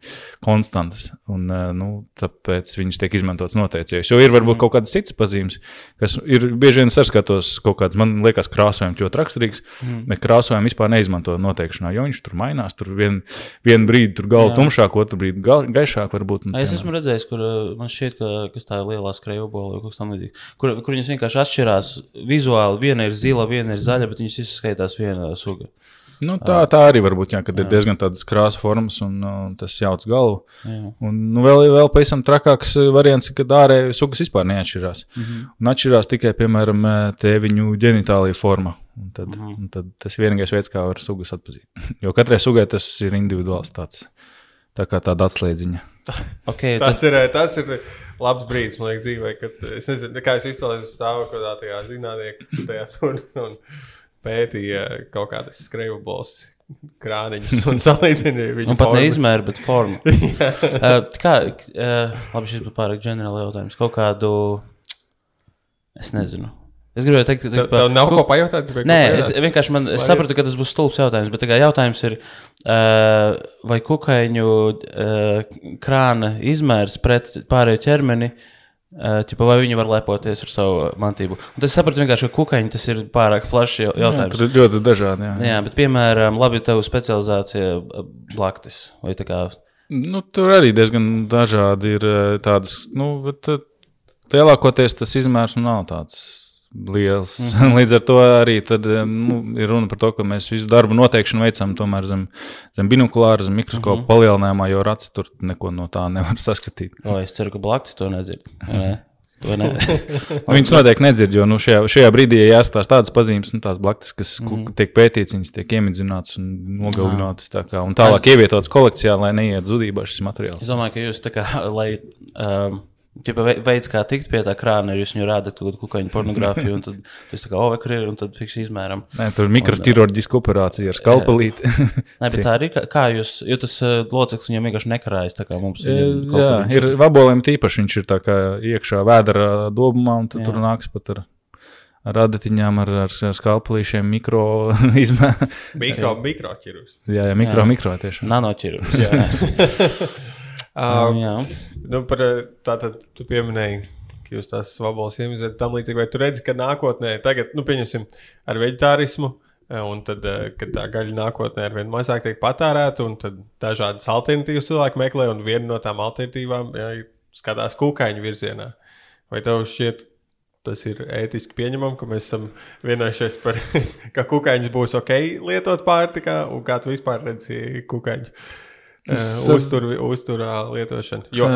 Speaker 1: konstantas. Un, nu, tāpēc viņas tiek izmantotas noteicējos. Jo ir varbūt kaut kādas citas pazīmes, kas ir bieži vien saskatos kaut kādas, man liekas, krāsojums ļoti raksturīgs, mm. bet krāsojumu vispār neizmanto noteikšanā, jo viņš tur mainās. Tur vien, vienu brīdi tur galva tumšāk, otru brīdi gal, gaišāk varbūt.
Speaker 2: Un, es esmu redzējis, kur man šķiet, ka kas tā ir lielā skrejbola vai kaut kas tam līdzīgs, kur, kur viņas vienkārši atšķirās vizuāli. Viena ir zila, viena ir zaļa daļa, bet viņas izskaitās viena suga.
Speaker 1: Nu, tā, tā arī var būt, jā, kad jā. ir diezgan tādas krāsa formas un uh, tas jauc galvu. Jā. Un nu, vēl, vēl pavisam trakāks variants, kad ārēji sugas vispār neatšķirās. Mm -hmm. Un atšķirās tikai, piemēram, tēviņu ģenitālija forma. Un tad, mm -hmm. un tad tas ir vienīgais veids, kā var sugas atpazīt. jo katrai sugai tas ir individuāls tāds, tā kā tāda atslēdziņa.
Speaker 2: Okay,
Speaker 3: tas, tad... ir, tas ir labs brīdis, man liekas, dzīvē, kad es nezinu, kā es iztēlojos stāvu kaut kādā tajā zinātnē, tajā tur un pētīja kaut kādas skrejbols. Krāniņus un salīdzināja viņu.
Speaker 2: Un pat neizmēra, bet formu. uh, kā, uh, labi, šis būtu pārāk ģenerāls jautājums. Kaut kādu, es nezinu, Es gribēju teikt, ka
Speaker 3: tev, tev nav ko pajautāt.
Speaker 2: Nē, es vienkārši man, es sapratu, ka tas būs stulbs jautājums. Bet jautājums ir, uh, vai kukaiņu uh, krāna izmērs pret pārējo ķermeni, uh, ķipa, vai viņi var lepoties ar savu mantību. Un tas sapratu vienkārši, ka kukaiņi tas ir pārāk plašs jautājums. Jā,
Speaker 1: tur ir ļoti dažādi. Jā,
Speaker 2: jā bet piemēram, labi, tev specializācija blaktis vai tā kā.
Speaker 1: Nu, tur arī diezgan dažādi ir tādas, nu, bet lielākoties tas izmērs nav tāds liels. Līdz ar to arī tad, nu, ir runa par to, ka mēs visu darbu noteikšanu veicam tomēr zem, zem binokulāra, zem mikroskopa mm -hmm. palielinājumā, jo rats tur neko no tā nevar saskatīt.
Speaker 2: O, es ceru, ka blakus to nedzird. Ne?
Speaker 1: Ne. Viņus noteikti nedzird, jo nu, šajā, šajā brīdī ja jāstāsta tādas pazīmes, nu, tās blaktis, kas mm -hmm. tiek pētītas, viņas tiek iemidzinātas un nogalinātas. Tā kā, un tālāk ievietotas kolekcijā, lai neiet zudībā šis materiāls.
Speaker 2: Es domāju, ka jūs tā kā, lai. Um, Tipa veids, kā tikt pie tā krāna, ir jūs viņu rādat kaut kādu kukaiņu pornogrāfiju, un tad tas tā kā, oh, kur ir, un tad fiks izmēram.
Speaker 1: Nē, tur ir mikroķirurģiska operācija ar skalpelīti.
Speaker 2: Nē, bet tā arī, kā jūs, jo tas uh, loceklis viņam vienkārši nekarājas, tā kā mums.
Speaker 1: Jā, ir vaboliem tīpaši, viņš ir tā kā iekšā vēdera dobumā, un tad jā. tur nāks pat ar ar adatiņām, ar, ar, ar skalpelīšiem, mikro izmēru.
Speaker 3: Mikro, mikroķirurgs.
Speaker 1: Jā, jā, mikro, jā. mikro tieši.
Speaker 2: Nanoķirurgs.
Speaker 3: Uh, jā. Nu, par, tātad tu pieminēji, ka jūs tās vaboles iemizat tam līdzīgi, vai tu redzi, ka nākotnē, tagad, nu, pieņemsim, ar veģetārismu, eh, un tad, eh, kad tā gaļa nākotnē ar vien mazāk tiek patērēta, un tad dažādas alternatīvas cilvēki meklē, un viena no tām alternatīvām jā, skatās kūkaiņu virzienā. Vai tev šķiet, tas ir ētiski pieņemami, ka mēs esam vienojušies par, ka kukaiņas būs ok lietot pārtikā, un kā tu vispār redzi kukaiņu?
Speaker 1: Es-
Speaker 3: Uztur, uzturā lietošanu. Jo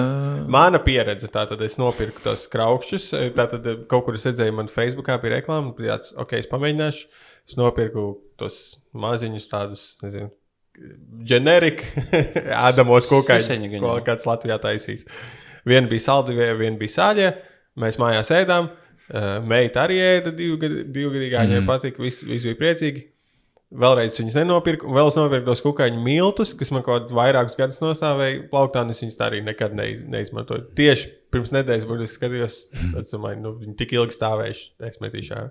Speaker 3: mana pieredze, tā tad es nopirku tos kraukšķus. Tā tad kaut kur es redzēju, man Facebookā bija reklāma, bija tāds, ok, es pamēģināšu. Es nopirku tos maziņus, tādus, nezinu, ģenerika, ādamos kukaiņus, ko kāds Latvijā taisīs. Viena bija saldivie, viena bija sāļie. Mēs mājās ēdām. Uh, meita arī ēda divgad- divgadīgā, viņai
Speaker 1: Mm.
Speaker 3: patika, viss vis bija priecīgi. Vēlreiz viņas nenopirku, un vēl es nopirku tos kukaiņu miltus, kas man kaut vairākus gadus nostāvēja plauktā, un es viņus tā arī nekad neiz, neizmantoju. Tieši pirms nedēļas, es skatījos, tad domāju, nu, viņi tik ilgi stāvējuši, ārā.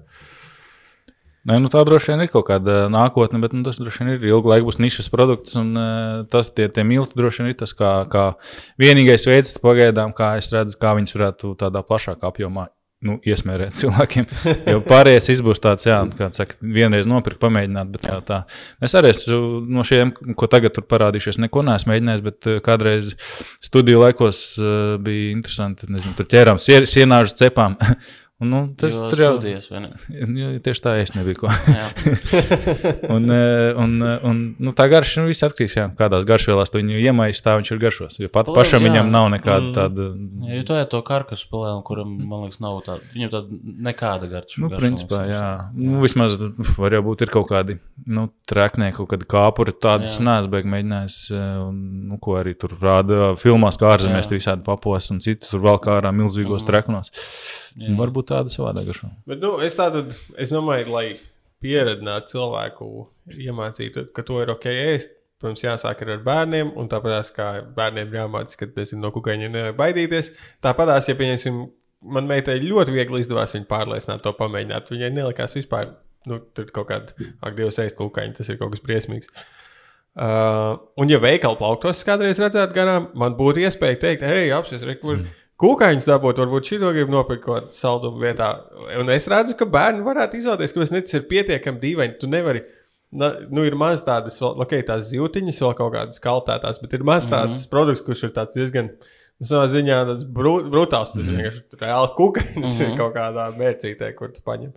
Speaker 1: Nē, nu tā droši vien ir kaut kāda nākotne, bet nu, tas droši vien ir ilgu laiku būs nišas produkts. Un, uh, tas tie, tie milti droši vien ir tas, kā, kā vienīgais veids, pagaidām, kā es redzu, kā viņas varētu tādā plašākā apjomā. Nu, iesmērēt cilvēkiem. Jo pārējais būs tāds, jā, kā saka, vienreiz nopirkt, pamēģināt. Bet tā, tā. Es arī esmu no šiem, ko tagad tur parādījušies, neko neesmu mēģinājis. Bet eh, kādreiz studiju laikos uh, bija interesanti. Nezinu, tur ķērām sie- sienāžu cepām. Nu, tas tur jau? Jo Tieši tā, es nebiju. Ko.
Speaker 2: Jā.
Speaker 1: un, eh, un, eh, un, nu, tā garša nu, viss atkarīgs no kādās garšvielās viņu iemaisīs, tā viņš ir garšos. Jo pat
Speaker 2: Labi,
Speaker 1: pašam
Speaker 2: jā.
Speaker 1: viņam nav nekāda
Speaker 3: Mm.
Speaker 1: tāda.
Speaker 2: Jā, jo tu ēd to karkasu spēlēm, kuram, man liekas, nav tāda, viņam tāda nekāda garša.
Speaker 1: Nu,
Speaker 2: garša
Speaker 1: principā,
Speaker 2: nav
Speaker 1: jā. Nu, vismaz var jau būt ir kaut kādi nu, treknieki, kaut kādi kāpuri. Tādas
Speaker 2: Jā.
Speaker 1: neesmu beig mēģinājis, un, nu, ko arī tur rāda filmās, kā ārzemēs,
Speaker 2: Jā.
Speaker 1: visādi papos un citur tur vēl kā ārā milzīgos
Speaker 2: Mhm.
Speaker 1: treknos.
Speaker 2: Jā.
Speaker 1: Varbūt tāda savādāk garšo.
Speaker 3: Bet, nu, es tādu, es domāju, lai pieredzinātu cilvēku, iemācītu, ka to ir ok ēst. Protams, jāsāk ar bērniem, un tāpat kā bērniem jāmācās, ka nezinu, no kukaiņiem nevajag baidīties. Tāpat, ja pieņemsim, man meitai ļoti viegli izdevās viņu pārliecināt, to pamēģināt. Viņai nelikās vispār, nu, tur kaut kāda, ak, Dievs, ēst kukaiņu, tas ir kaut kas briesmīgs. Uh, un, ja veikala plauktos kādreiz redzētu garām, man būtu iespēja teikt, hei, apsies, re, kur mm. Kukaiņus dabūt, varbūt šī to grib nopirkt kaut kādā saldumu vietā. Un es redzu, ka bērni varētu izvēlēties, ka tas ir pietiekami dīvaini. Tu nevari, na, nu, ir maz tādas, ok, tās zīltiņas, vēl kaut kādas kaltētās, bet ir maz tāds mm -hmm. produkts, kurš ir tāds diezgan. Savā ziņā tas brū, brutāls. Tas mm -hmm. vienkārši reāli kukaiņš mm -hmm. ir kaut kādā mērcītē, kur tu paņem.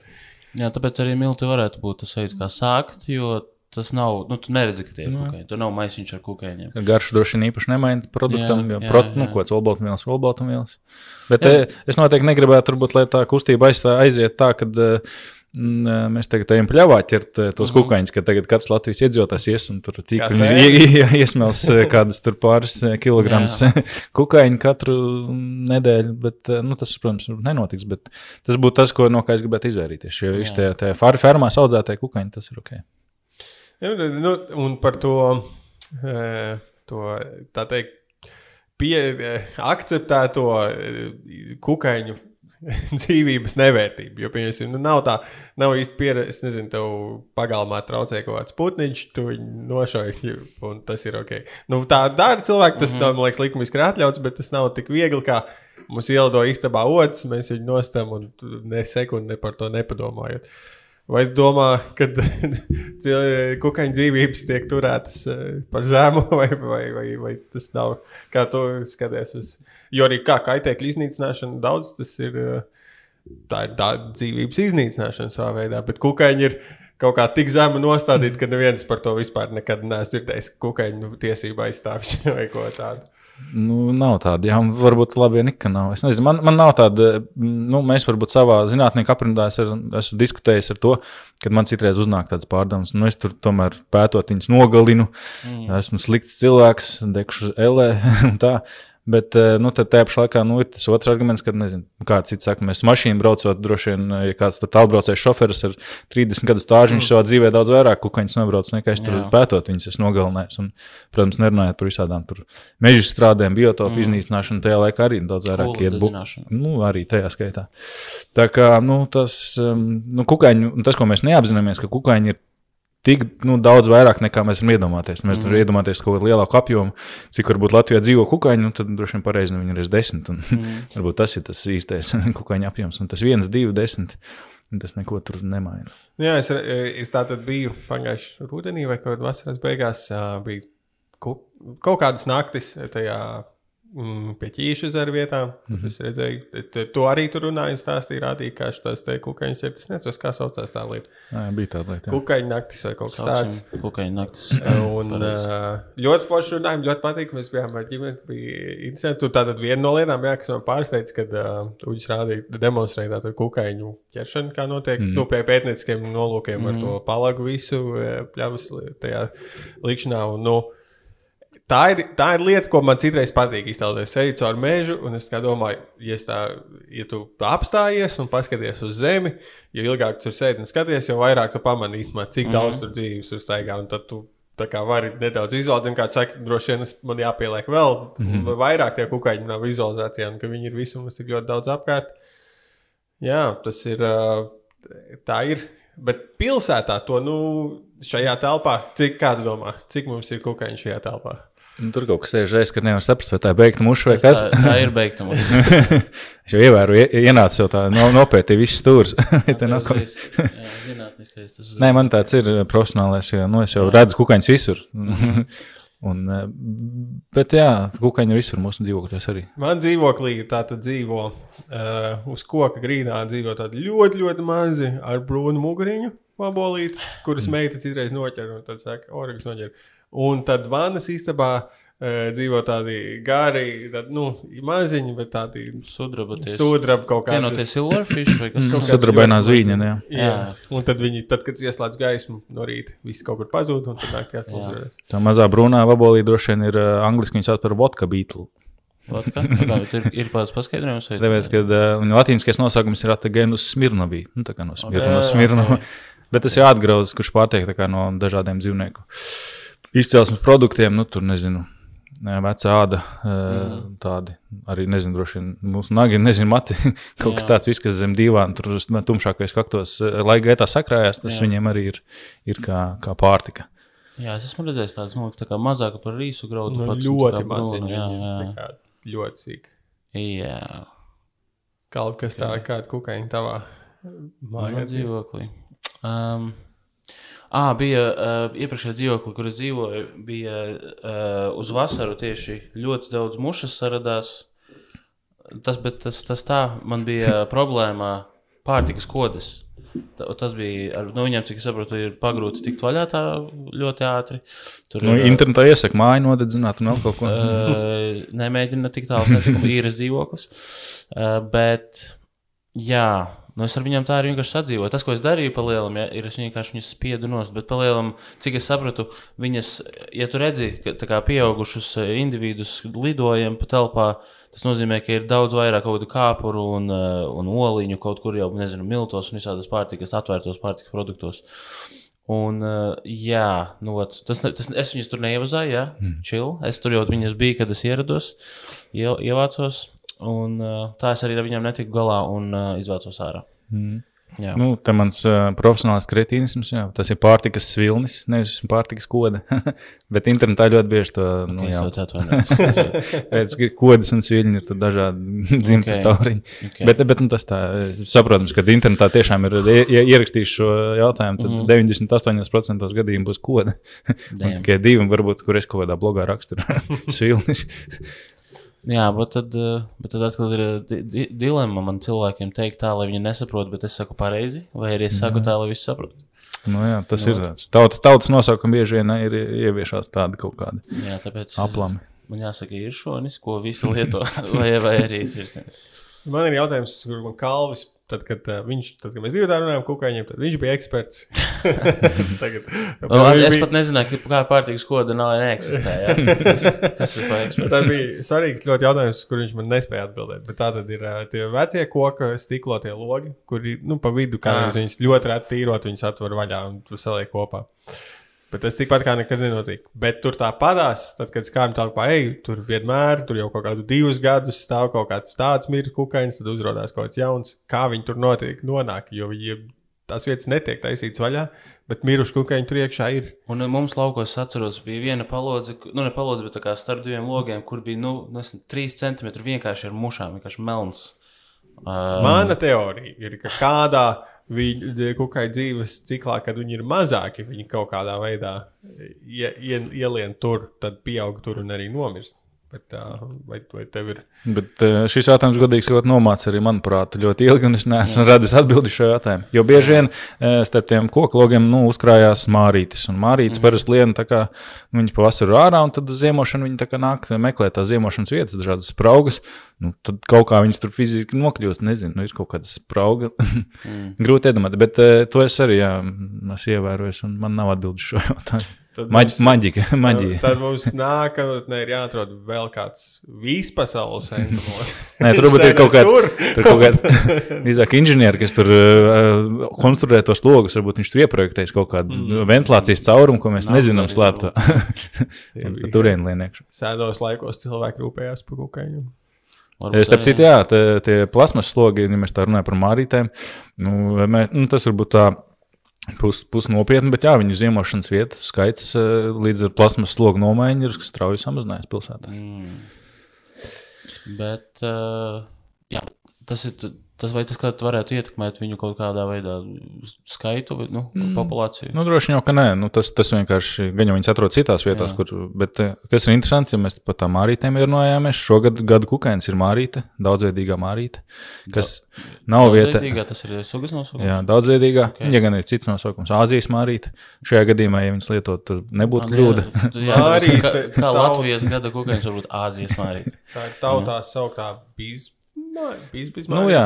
Speaker 2: Jā, tāpēc arī milti varētu būt tas veids, kā sākt, jo tas nav, nu, tu neredzi, ka tie ir kukaiņi. Tur nav maisiņš ar kukaiņiem.
Speaker 1: Garšu droši vien īpaši nemaina produktam,
Speaker 2: Jā,
Speaker 1: jo
Speaker 2: jā,
Speaker 1: prot, nu,
Speaker 2: jā.
Speaker 1: ko tas olbaltumvielas, olbaltumvielas. Bet
Speaker 2: Jā.
Speaker 1: e, es noteikti negribētu, turbūt, lai tā kustība aizstā, aiziet tā, ka mēs tagad ejam pļāvā ķert e, tos mm kukaiņus, ka tagad katrs Latvijas iedzīvotājs ies un tur tīkli iesmels kādas tur pāris kilogramus kukaiņu katru nedēļu. Bet, nu, tas, protams, nenotiks, bet tas būtu tas, ko, no kā es gribētu izvairīties. Jo viņš
Speaker 2: Jā.
Speaker 1: tajā far, fermās audzētāji kukaiņi, tas ir ok.
Speaker 3: Ja, nu, un par to, eh, to tā teikt, pie, eh, akceptēto eh, kukaiņu dzīvības nevērtību. Jo, piemēram, nu, nav tā, nav īsti pieredze, es nezinu, tev pagalmā traucē kaut kāds putniņš, tu viņu nošauji, un tas ir ok. Nu, tā dara cilvēki, tas mm -hmm. nav, man liekas, likumiski atļauts, bet tas nav tik viegli, kā mums ielido istabā otrs, mēs viņu nostam un ne sekundi ne par to nepadomājot. Vai domā, ka kukaiņu dzīvības tiek turētas eh, par zemu, vai, vai, vai, vai tas nav? Kā tu skaties uz? Jo arī kā kaitēkļu iznīcināšana daudz tas ir. eh, Tā ir tā dzīvības iznīcināšana savā veidā, bet kukaiņi ir kaut kā tik zemu nostādīti, ka neviens par to vispār nekad neesmu dzirdējis. ka Kukaiņu tiesība aizstāvs vai ko tādu.
Speaker 1: Nu, nav tāda, jā, varbūt labi, ja ka nav. Es nezinu, man, man nav tāda, nu, mēs varbūt savā zinātnieku aprindā es ar, esmu diskutējis ar to, kad man citreiz uznāk tādas pārdomas, nu, es tur tomēr pētot viņas nogalinu, mm. esmu slikts cilvēks, dekšu elē un tā. Bet eh, nu, tajā pašā laikā nu, ir tas otrs arguments, ka, nezinu, kāds cits saka, mēs mašīnu braucot, droši vien, ja kāds tur tālbraucējs šoferis ar 30 gadu stāžu, viņš savā dzīvē daudz vairāk kukaiņus nobrauc nekā es tur
Speaker 2: Jā.
Speaker 1: pētot viņus, es nogalinājos. Un, protams, nerunājot par visādām tur meža strādēm, biotopu mm. iznīcināšanu, tajā laikā arī daudz vairāk iet
Speaker 2: dedzināšana.
Speaker 1: Nu, arī tajā skaitā. Tā kā nu, tas, um, nu, kukaiņu, tas, ko mēs neapzināmies, ka kukaiņi ir tik nu, daudz vairāk nekā mēs varam iedomāties. Mēs
Speaker 2: Mhm.
Speaker 1: varam mm. iedomāties kaut kādu lielāku apjomu, cik varbūt Latvijā dzīvo kukaiņi, nu, tad droši vien pareizi nu, viņi ir desmit. Un, mm. varbūt tas ir tas īstais kukaiņu apjoms, un tas viens, divi, desmit. Tas neko tur nemaina.
Speaker 3: Jā, es, es tā tad biju pagājušajā rudenī vai kādā vasaras beigās. Bija kaut kādas naktis tajā mm, pie ķīša ezera vietām. Mm -hmm. Es redzēju, t- to arī tur runāju, stāstīju, rādīju, kā šis te kukaiņš ir. Es nezinu, kā saucās tā lieta.
Speaker 1: Jā, bija tāda lieta. jā.
Speaker 3: Kukaiņu naktis vai kaut kas tāds.
Speaker 2: Kukaiņu naktis.
Speaker 3: Un uh, ļoti forši runājām, ļoti patīk. Mēs bijām ar ģimeni, bija interesanti. Tur tātad viena no lietām, jā, kas man pārsteidz, kad uh, Uģis rādīja, demonstrēja tādu kukaiņu ķeršanu, kā notiek mm. nu, pie pētnieciskiem nolūkiem mm. ar to palagu visu eh, pļavas tajā likšanā. Un, nu, Tā ir, tā ir lieta, ko man citreiz patīk iztēloties. Es eju cauri mežu, un es domāju, ja, es tā, ja tu apstājies un paskaties uz zemi, jo ilgāk tur sēdi un skaties, jo vairāk tu pamani īstenībā, cik mm -hmm. daudz tur dzīves tur staigā. Un tad tu tā kā vari nedaudz izolēt, un kā saka, droši vien man jāpieliek vēl mm -hmm. vairāk tie kukaiņi nav vizualizācijā, un ka viņi ir visur, mums ir ļoti daudz apkārt. Jā, tas ir. Tā ir. Bet pilsētā to nu, šajā telpā, cik kāda domā, cik mums ir kukaiņi šajā telpā?
Speaker 1: Nu, tur kaut kas sēž aiz, ka nevar saprast, vai tā ir beigta muša vai kas.
Speaker 2: Tā, tā ir beigta. mums.
Speaker 1: Es jau ievēroju, ie- ienācu jau tā, no, nopētīju visus stūrus. Vai te nav kaut kas?
Speaker 2: Jā, Zinātniskais tas
Speaker 1: Nē, man tāds ir eh, profesionālais, jo nu, es jau redzu kukaiņus visur. Un, eh, bet jā, kukaiņi ir visur mūsu dzīvokļos arī.
Speaker 3: Man dzīvoklī tā tad dzīvo uh, uz koka grīdā, dzīvo tādi ļoti, ļoti mazi ar brūnu muguriņu vabolītes, kuras meita citreiz noķer un tad saka, orgas noķer. Un tad vannas istabā uh, dzīvo tādi gari, tad, nu, maziņi, bet tādi
Speaker 2: sudraboties.
Speaker 3: sudraba kaut
Speaker 2: Tie no tie
Speaker 3: kādi.
Speaker 2: silverfish vai kas
Speaker 3: Kaut
Speaker 2: cits?
Speaker 3: kāds
Speaker 1: Sudrabainā zvīņa,
Speaker 3: maziņi.
Speaker 1: jā.
Speaker 3: Jā.
Speaker 2: Jā.
Speaker 3: Un tad viņi, tad, kad ieslēdz gaismu no rīta, viss kaut kur pazūd un tad naktī
Speaker 2: Jā.
Speaker 3: uzrādās.
Speaker 1: Tā mazā brūnā vabolī droši vien ir uh, angliski viņas sauc par vodka beatlu.
Speaker 2: Vodka? Kā, tur ir kāds paskaidrojums? vai-
Speaker 1: Tāpēc, kad uh, viņa latīniskais nosaukums ir Atagenus Smirnovī. Nu, tā kā no Smirno,
Speaker 2: Ok,
Speaker 1: Smirno.
Speaker 2: ok.
Speaker 1: Bet tas ir atgrauzis, kurš pārtiek tā kā no dažādiem dzīvnieku izcelsmes produktiem. Nu, tur nezinu. Vecā āda, mm. tādi arī nezinu, droši vien mūsu nagi, nezinu, mati. Kaut kas
Speaker 2: Jā.
Speaker 1: tāds, viss, kas zem divām, tur tumšākais kaktos eh, laika gaitā sakrājās, tas
Speaker 2: Jā.
Speaker 1: viņiem arī ir, ir kā, kā pārtika.
Speaker 2: Jā, es esmu redzējis tādas, man liekas, tā kā mazāka par rīsu graudu.
Speaker 3: Nu,
Speaker 2: pats,
Speaker 3: ļoti
Speaker 2: kā
Speaker 3: Ļoti sīk.
Speaker 2: jā.
Speaker 3: Kaut kas tā, kāda kukaiņa tavā
Speaker 2: Manā
Speaker 3: mājā dzīvo.
Speaker 2: dzīvoklī. Um, à, bija uh, iepriekšējā dzīvoklī, kur es dzīvoju, bija uh, uz vasaru tieši ļoti daudz mušas saradās. Tas, bet tas, tas tā, man bija problēma pārtikas kodas. Ta- Tas bija, ar, nu, viņiem, cik es saprotu, ir pagrūti tikt vaļā tā ļoti ātri. Tur
Speaker 1: Nu,
Speaker 2: ir,
Speaker 1: internetā iesaka māju nodedzināt un vēl kaut ko.
Speaker 2: Uh, nemēģina tik tālu, kā īres dzīvoklis. Uh, bet, jā, nu es ar viņiem tā arī vienkārši sadzīvoju. Tas, ko es darīju pa lielam, ja, ir es vienkārši viņas spiedu nost. Bet pa lielam, cik es sapratu, viņas, ja tu redzi, ka kā pieaugušus eh, individus lidojam pa telpā, tas nozīmē, ka ir daudz vairāk kaut kādu kāpuru un, uh, un oliņu kaut kur jau, nezinu, miltos un visādas pārtikas, atvērtos pārtikas produktos. Un, uh, jā, nu, ot, tas, tas, es viņus tur neievazāju, jā, mm. chill. Es tur jau viņas biju, kad es ierados, ievācos. Un, tā es arī ar viņiem netiku galā un izvācos ārā.
Speaker 1: Mm.
Speaker 2: Jā,
Speaker 1: Nu, tā mans uh, profesionāls kretīnisms, jā, tas ir pārtikas svilnis, nevis pārtikas koda. Bet internetā ļoti bieži to nu,
Speaker 2: okay,
Speaker 1: jā,
Speaker 2: es atvainojos.
Speaker 1: pēc kodas un sviļņi ir tur dažādi dzimti
Speaker 2: Ok.
Speaker 1: tauriņi.
Speaker 2: Okay.
Speaker 1: Bet, bet nu, tas tā, saprotams, ka internetā tiešām ir ie- ie- ierakstījuši šo jautājumu, tad mm -hmm. 98% gadījumu būs koda. Tikai divi, varbūt, kur es kaut kādā blogā raksturu svilnis.
Speaker 2: Jā, bet tad, uh, bet tad atkal ir uh, di di dilemma man cilvēkiem teikt tā, lai viņi nesaprot, bet es saku pareizi, vai arī es saku tā, lai visi saprotu.
Speaker 1: Nu, jā, tas no. ir tāds. Tautas, tautas nosaukumi bieži vien ir ieviešās tādi kaut kādi
Speaker 2: Jā, tāpēc
Speaker 1: aplami.
Speaker 2: man jāsaka, ir šonis, ko visi lieto, vai, vai arī ir sirsniņš.
Speaker 3: Man ir jautājums, kur man Kalvis, tad, kad, uh, viņš, tad, kad mēs divi runājām kukaiņiem, tad viņš bija eksperts. Tagad,
Speaker 2: O, es pat nezināju, kā pārtīgas koda nav neeksistē. Kas ir par ekspertu?
Speaker 3: Tā bija svarīgs ļoti jautājums, kur viņš man nespēja atbildēt. Bet tā tad ir ā, tie vecie koka stiklotie logi, kuri nu, pa vidu kā
Speaker 2: Jā.
Speaker 3: viņas ļoti reti tīrot, viņas atver vaļā un saliek kopā. Bet tas tikpat kā nekad nenotiek. Bet tur tā padās, tad, kad skām tālāk, ej, tur vienmēr, tur jau kaut kādu divus gadus stāv kaut kāds tāds mirklis kukainis, tad uzrādās kaut kāds jauns. Kā viņi tur notiek, nonāk, jo viņi tās vietas netiek taisītas vaļā, bet miruši kukaiņi tur iekšā ir.
Speaker 2: Un uh, mums laukos, es atceros, bija viena palodze, nu ne palodze, bet tā kā starp diviem logiem, kur bija, nu, nezinu, 3 centimetri vienkārši ar mušām, vienkārši melns. Uh,
Speaker 3: Mana teorija ir, ka kādā viņa kukaiņa dzīves ciklā, kad viņi ir mazāki, viņi kaut kādā veidā ie, ie, ielien tur, tad pieaug tur un arī nomirst. Bet, vai, vai tev ir?
Speaker 1: Bet šis jautājums, godīgi sakot, nomāca arī, manuprāt, ļoti ilgi, un es neesmu radis atbildi šo jautājumu. Jo bieži vien starp tiem koklogiem nu, uzkrājās mārītis, un mārītis mm. parasti liena tā kā nu, viņi pavasarī ārā, un tad uz ziemošanu viņi tā kā nāk meklēt tās ziemošanas vietas, dažādas spraugas. Nu, tad kaut kā viņas tur fiziski nokļūst, nezinu, nu, ir kaut kāda sprauga. mm. Grūti iedomāties, bet to es arī jā, esmu ievērojis, un man nav atbildi šo jautājumu. Maģi, maģika, maģija.
Speaker 3: Tad mums nākamā ir jāatrod vēl kāds vispasaules centrs.
Speaker 1: Nē, tur varbūt ir kaut kāds, tur. Tur kaut kāds drīzāk inženieri, kas tur uh, konstruē tos logus. Varbūt viņš tur ieprojektējis kaut kādu mm. ventilācijas caurumu, ko mēs
Speaker 2: Nav
Speaker 1: nezinām slēptā. Tur vien lieniekšu.
Speaker 3: Sēdos laikos cilvēki rūpējās par kukaiņiem.
Speaker 2: varbūt
Speaker 1: Starp citu, jā, tie, tie plasmas slogi, ja mēs tā runājam par mārītēm, nu, mē, nu, tas varbūt tā pus, pus nopietni, bet jā, viņu ziemošanas vietas skaits eh, līdz ar plasmas slogu nomaiņu ir strauji samazinājies pilsētā.
Speaker 2: Mm. Bet, uh, jā, tas ir. Tas vai tas varētu ietekmēt viņu kaut kādā veidā skaitu, nu, mm. populāciju?
Speaker 1: Nu, droši vien jau, ka nē. Nu, tas, tas vienkārši gan jau viņas atrodas citās vietās,
Speaker 2: Jā.
Speaker 1: kur. Bet, eh, kas ir interesanti, ja mēs par tām mārītēm runājāmies, šogad gada kukainis ir mārīte, daudzveidīga mārīte, kas nav vieta.
Speaker 2: Daudzveidīgā, tas ir sugas nosaukums.
Speaker 1: Jā, daudzveidīgā.
Speaker 2: Ok.
Speaker 1: Okay. Ja gan ir cits nosaukums, Āzijas mārīte. Šajā gadījumā, ja viņas lietot, tur nebūtu kļūda.
Speaker 2: Jā,
Speaker 3: Mārīte,
Speaker 2: kā, kā
Speaker 3: tau-
Speaker 2: Latvijas gada kukaiņš varbūt Āzijas mārīt.
Speaker 3: Tā ir tautā sauktā bīzmārīte.
Speaker 1: Nu, jā.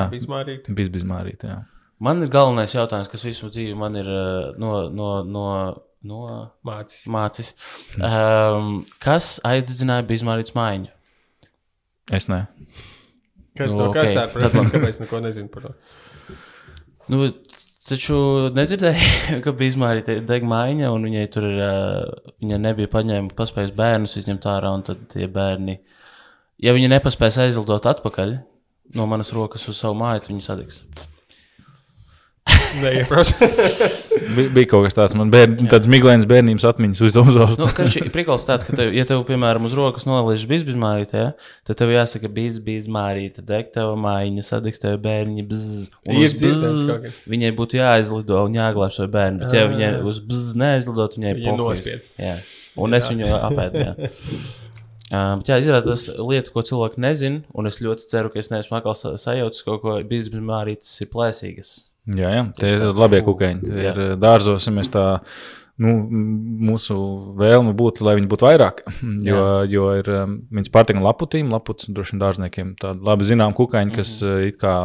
Speaker 1: Bija bija mārīte. Jā.
Speaker 2: Man ir galvenais jautājums, kas visu dzīvi man ir uh, no, no, no, no
Speaker 3: Mācis.
Speaker 2: mācis. Um, kas aizdedzināja Bismarītas mājiņu?
Speaker 1: Es ne.
Speaker 3: Kas
Speaker 2: Nu,
Speaker 3: no kas
Speaker 2: ok.
Speaker 3: ar pretendiem? Kāpēc neko nezinu par to?
Speaker 2: Nu, taču nedzirdēju, ka Bismarīta deg mājiņa, un viņai tur ir, uh, viņa nebija paņēmusi, paspējusi bērnus izņemt ārā, un tad tie bērni, ja viņi nepaspēs aizlidot atpakaļ no manas rokas uz savu māju, viņi.
Speaker 3: Neieprasa.
Speaker 1: Bija, bija kaut kas tāds, man bija tāds miglēns bērnības atmiņas uz uzaugs.
Speaker 2: Nu, šī prikals tāds, ka, tev, ja tev, piemēram, uz rokas nolaiž bizmārīte, ja, tad tev jāsaka, biz, bizmārīte, deg tev mājiņa, sadigs tev bērni, bzz. Un
Speaker 3: Ir
Speaker 2: uz bzz. Viņai būtu jāaizlido un jāglābj savu bērnu, bet ja viņai uz bzz neaizlidot, viņai
Speaker 3: Viņa
Speaker 2: pohuj.
Speaker 3: nospied.
Speaker 2: Jā, un es viņu apēdu, jā. Uh, bet jā, izrādās, tas lieta, ko cilvēki nezina, un es ļoti ceru, ka es neesmu atkal sa- sajaucis kaut ko, bizmārītes ir plēsīgas.
Speaker 1: Jā, jā, tie ir labie kukaiņi. Tie
Speaker 2: Jā.
Speaker 1: ir dārzos, ja mēs tā. Nu, mūsu vēlme būtu, lai viņi būtu vairāk. Jo, jo ir viņas pārtika laputīm, laputs droši vien dārzniekiem. Tādi labi zinām kukaiņi, kas mm -hmm. it kā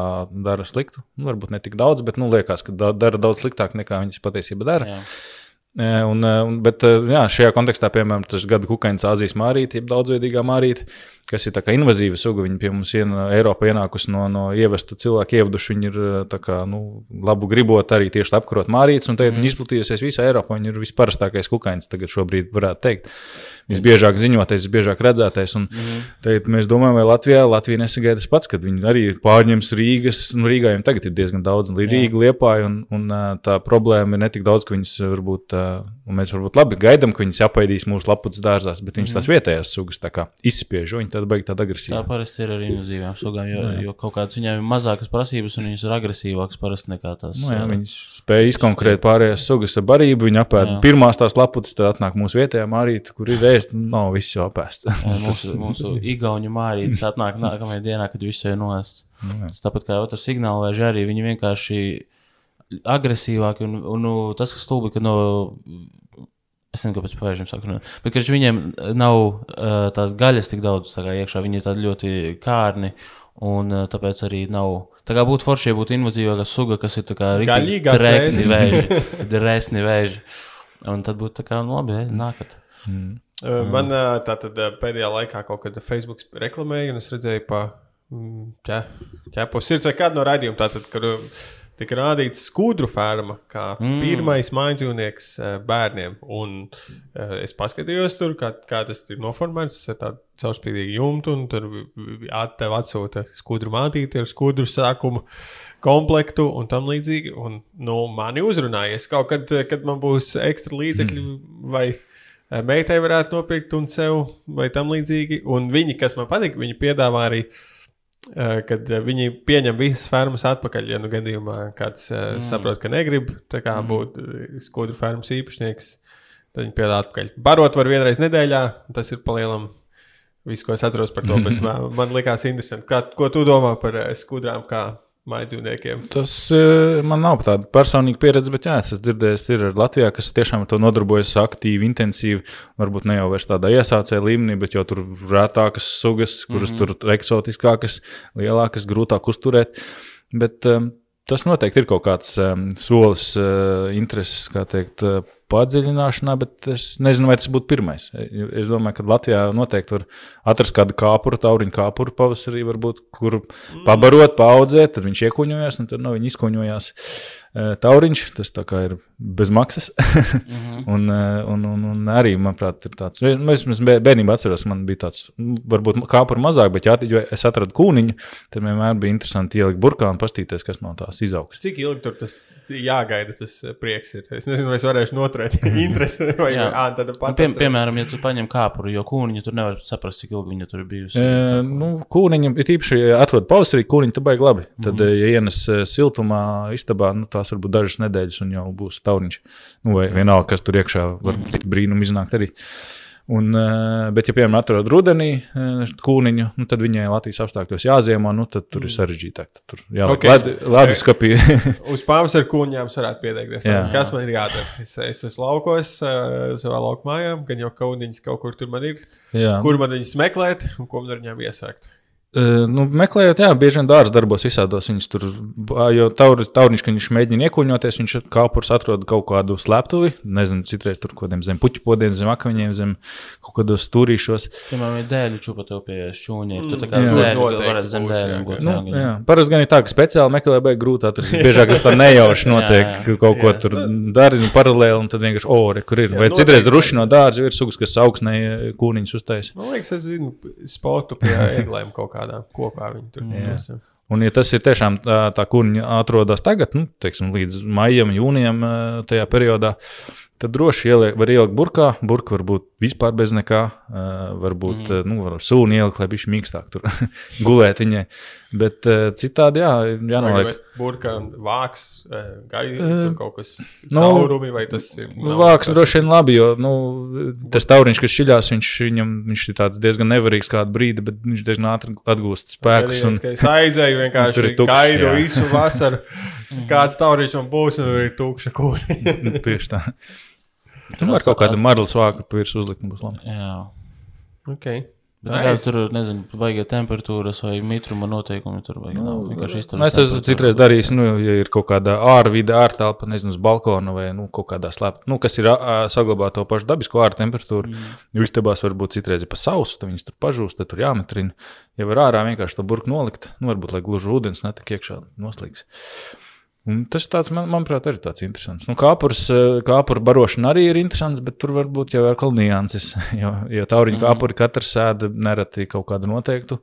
Speaker 1: dara sliktu. Nu, varbūt ne tik daudz, bet nu, liekas, ka da- dara daudz sliktāk nekā viņas patiesībā dara.
Speaker 2: Jā.
Speaker 1: Un, un, bet jā, šajā kontekstā, piemēram, tas gada kukaiņas Azijas mārīte, jeb daudzveidīgā mārīte, kas ir tā kā invazīva suga. Viņi pie mums ien, Eiropā ienākusi no, no ievesta cilvēku ievaduši. Viņi ir kā, nu, labu gribot arī tieši apkarot mārītes, un tagad mm. viņi izplatījusies visā Eiropā. Viņi ir visparastākais kukaiņas tagad šobrīd varētu teikt. Visbiežāk ziņotais, visbiežāk redzētais. Un
Speaker 2: Mhm.
Speaker 1: tagad mēs domājam, vai Latvijā, Latvija nesagaida tas pats, kad viņi arī pārņems Rīgas, nu Rīgā jau tagad ir diezgan daudz, un Rīga liepāja, un, un tā problēma ir ne tik daudz, ka viņas varbūt, ā, un mēs varbūt labi gaidām, ka viņas apaidīs mūsu laputas dārzās, bet viņas tās vietējās sugas tā izspiež, viņi tad beig tāda
Speaker 2: Tā
Speaker 1: agresīva.
Speaker 2: parasti ir ar invazīvām sugām, jo, jo kaut kādas viņām ir mazākas prasības, un viņas ir agresīvākas parasti nekā tās.
Speaker 1: Nu, jā,
Speaker 2: uh,
Speaker 1: viņas spēja izkonkurēt pārējās sugas ar barību, viņi apēd
Speaker 2: Jā.
Speaker 1: pirmās tās laputas, tad atnāk mūsu vietējā mārīte, kur ir ēst, nav viss jau apēsts.
Speaker 2: Jā, Mūsu, mūsu igauņu mārītis atnāk nākamajā dienā, kad viss jau ir noēsts. Tas Tāpat kā otrs signāls, vai arī viņi vienkārši agresīvāki. Un, un, nu, tas, kas stulbi, ka no. Es nezinu, kāpēc pavēršam saku, runāt, bet ka viņiem nav uh, tādas gaļas tik daudz tā kā iekšā. Viņi ir tādi ļoti kārni, un uh, tāpēc arī nav. Tā kā būtu forši, ja būtu invazīvāka suga, kas ir rēkni
Speaker 3: vēzis.
Speaker 2: vēži, kad ir rēsni vēži. Un tad būtu tā kā, nu labi, nākat.
Speaker 3: Uh, Man uh, tā tad pēdējā laikā kaut kad Facebook reklamēja, un es redzēju, pa mm, ķē- ķēpo sirds vai kādu no raidījumiem. Tika rādīts skudru ferma, kā mm. pirmais mājdzīvnieks uh, bērniem. Un uh, es paskatījos, tur, kā, kā tas ir noformēts, tāda caurspīdīga jumta, un tur tev atsūta skudru mātīte ar skudru sākumu komplektu un tam līdzīgi. Un, nu, mani uzrunājies kaut kad, kad man būs ekstra līdzekļi mm. vai meitai varētu nopirkt un sev vai tam līdzīgi. Un viņi, kas man patīk, viņi piedāvā arī uh, kad viņi pieņem visas fermas atpakaļ. Ja nu gadījumā kāds mm. saprot, ka negrib kā, mm. būt skudru fermas īpašnieks, tad viņi piedāvā atpakaļ. Barot var vienreiz nedēļā, tas ir palielam. Viss, ko es atceros par to, bet man, man likās interesanti. Kā, ko tu domā par skudrām, kā mājdzīvniekiem.
Speaker 1: Tas uh, man nav tāda personīga pieredze, bet jā, es esmu dzirdējis, ir Latvijā, kas tiešām ar to nodarbojas aktīvi, intensīvi. Varbūt ne jau tādā iesācēja līmenī, bet jau tur rētākas sugas, kuras mm -hmm. tur eksotiskākas, lielākas, grūtāk uzturēt. Bet um, tas noteikti ir kaut kāds um, solis, uh, intereses, kā teikt. Uh, padziļināšanā, bet es nezinu, vai tas būtu pirmais. Es domāju, ka Latvijā noteikti var atrast kādu kāpuru, tauriņu kāpuru pavasarī, varbūt, kur pabarot, paudzēt, tad viņš iekuņojās, un tad no viņa izkuņojās tauriņš. Tas tā kā ir bez maksas. mm -hmm. un, un, un, un arī, manuprāt, ir tāds, es, es bērnībā atceros, man bija tāds, varbūt kāpuru mazāk, bet, ja es atradu kūniņu, tad vienmēr bija interesanti ielikt burkā un pastīties, kas no tās izaugs.
Speaker 3: Cik ilgi tur tas jāgaida, tas prieks ir? Es nezinu, vai es varēšu noturēt interesi vai. Ā, tāda pati.
Speaker 2: Pie, piemēram, ja tu paņem kāpuru, jo kūniņu tur nevar saprast, cik ilgi viņa tur ir bijusi.
Speaker 1: E, nu, kūniņa, ir īpaši, ja atrod pavasarī, kūniņu tu baigi labi. Tad, mm -hmm. ja ienes siltumā, istabā, nu, tās varbūt dažas nedēļas un jau būs tauriņš. Nu, vai vienalga, kas tur iekšā var mm. brīnum iznākt arī. Un, eh, bet, ja piemēram atrod rudenī eh, kūniņu, nu, tad viņai Latvijas apstākļos jāziemo, nu, tad tur ir mm. sarežģītāk. Tur jāliek okay. leduskapī.
Speaker 3: Uz pavasara kūniņām varētu pieteikties. Jā. Kas man ir jādara? Es, es esmu laukos uh, savā laukumā, gan jau kūniņas kaut kur tur man ir. Jā. Kur man viņas meklēt un ko man ar viņām iesākt?
Speaker 1: Nu, meklējot, jā, bieži vien dārza darbos visādos. Viņus tur, jo taur, tauriņš, ka viņš mēģina iekuņoties, viņš kāpurs atrod kaut kādu slēptuvi. Nezinu, citreiz tur kaut kādiem zem puķu podiem, zem akmeņiem, zem kaut kādos stūrīšos.
Speaker 2: Piemēram, ir dēļu čūpa tev pie šķūņiem. Tu tā kā mm, dēļu varētu zem dēļiem būt.
Speaker 1: Nu, jā, jā. Parasti gan ir tā, ka speciāli meklē, bet grūti atrast. Biežāk tas tā nejauši notiek, jā, jā. kaut ko jā. tur dari nu, paralēli, un tad vienkārši, o, oh, re, kur ir. Vai jā, citreiz ruši no dārza ir sugas, kas augsnē kūniņus uztais.
Speaker 3: Man liekas, es zinu, sportu pie ēglēm kaut kā kādā kopā viņi tur būs.
Speaker 1: Un, ja tas ir tiešām tā, tā kurņa atrodas tagad, nu, teiksim, līdz maijam, jūnijam, tajā periodā, tad droši ieliek, var ielikt burkā. Burka var būt vispār bez nekā. Uh, varbūt mm. nu, var sūni ielikt, lai viņš mīkstāk tur gulēt viņai. Bet uh, citādi, jā, jānoliek.
Speaker 3: Burka vāks, gaisa, uh, kaut kas nu, caurumi, vai tas ir?
Speaker 1: Nu, vāks kas... droši vien labi, jo nu, tas tauriņš, kas šķiļās, viņš, viņam, viņš ir tāds diezgan nevarīgs kādu brīdi, bet viņš diezgan ātri atgūst spēkus. Un,
Speaker 3: es aizēju vienkārši gaidu visu vasaru. Kāds tauriņš man būs, un tur ir tukša kūri.
Speaker 1: Tieši tā. Tur var kaut kādu marlas vāku virsū uzlikt, būs labi.
Speaker 2: Jā.
Speaker 3: Okay.
Speaker 2: Bet kā tur, nezinu, baigta temperatūras vai mitruma noteikumi tur vai nu, vienkārši izturēt.
Speaker 1: Nu, es esmu citreiz darījis, nu, ja ir kaut kāda ārvide, ārtelpa, nezinu, uz balkona vai, nu, kaut kādā slēpta, nu, kas ir saglabāt to pašu dabisko āru temperatūru. Mm. Jo istabās varbūt citreiz ir pa sausu, tad viņas tur pažūst, tad tur jāmetrina. Ja var ārā vienkārši to burku nolikt, nu, varbūt, lai gluži ūdens netik iekšā noslīgs. Un tas tāds, man, manuprāt, arī tāds interesants. Nu, kāpurs, eh, kāpura barošana arī ir interesants, bet tur varbūt jau ir kaut kāda nianses. Jo, jo tauriņu mm. kāpuri katrs sēda nereti kaut kādu noteiktu.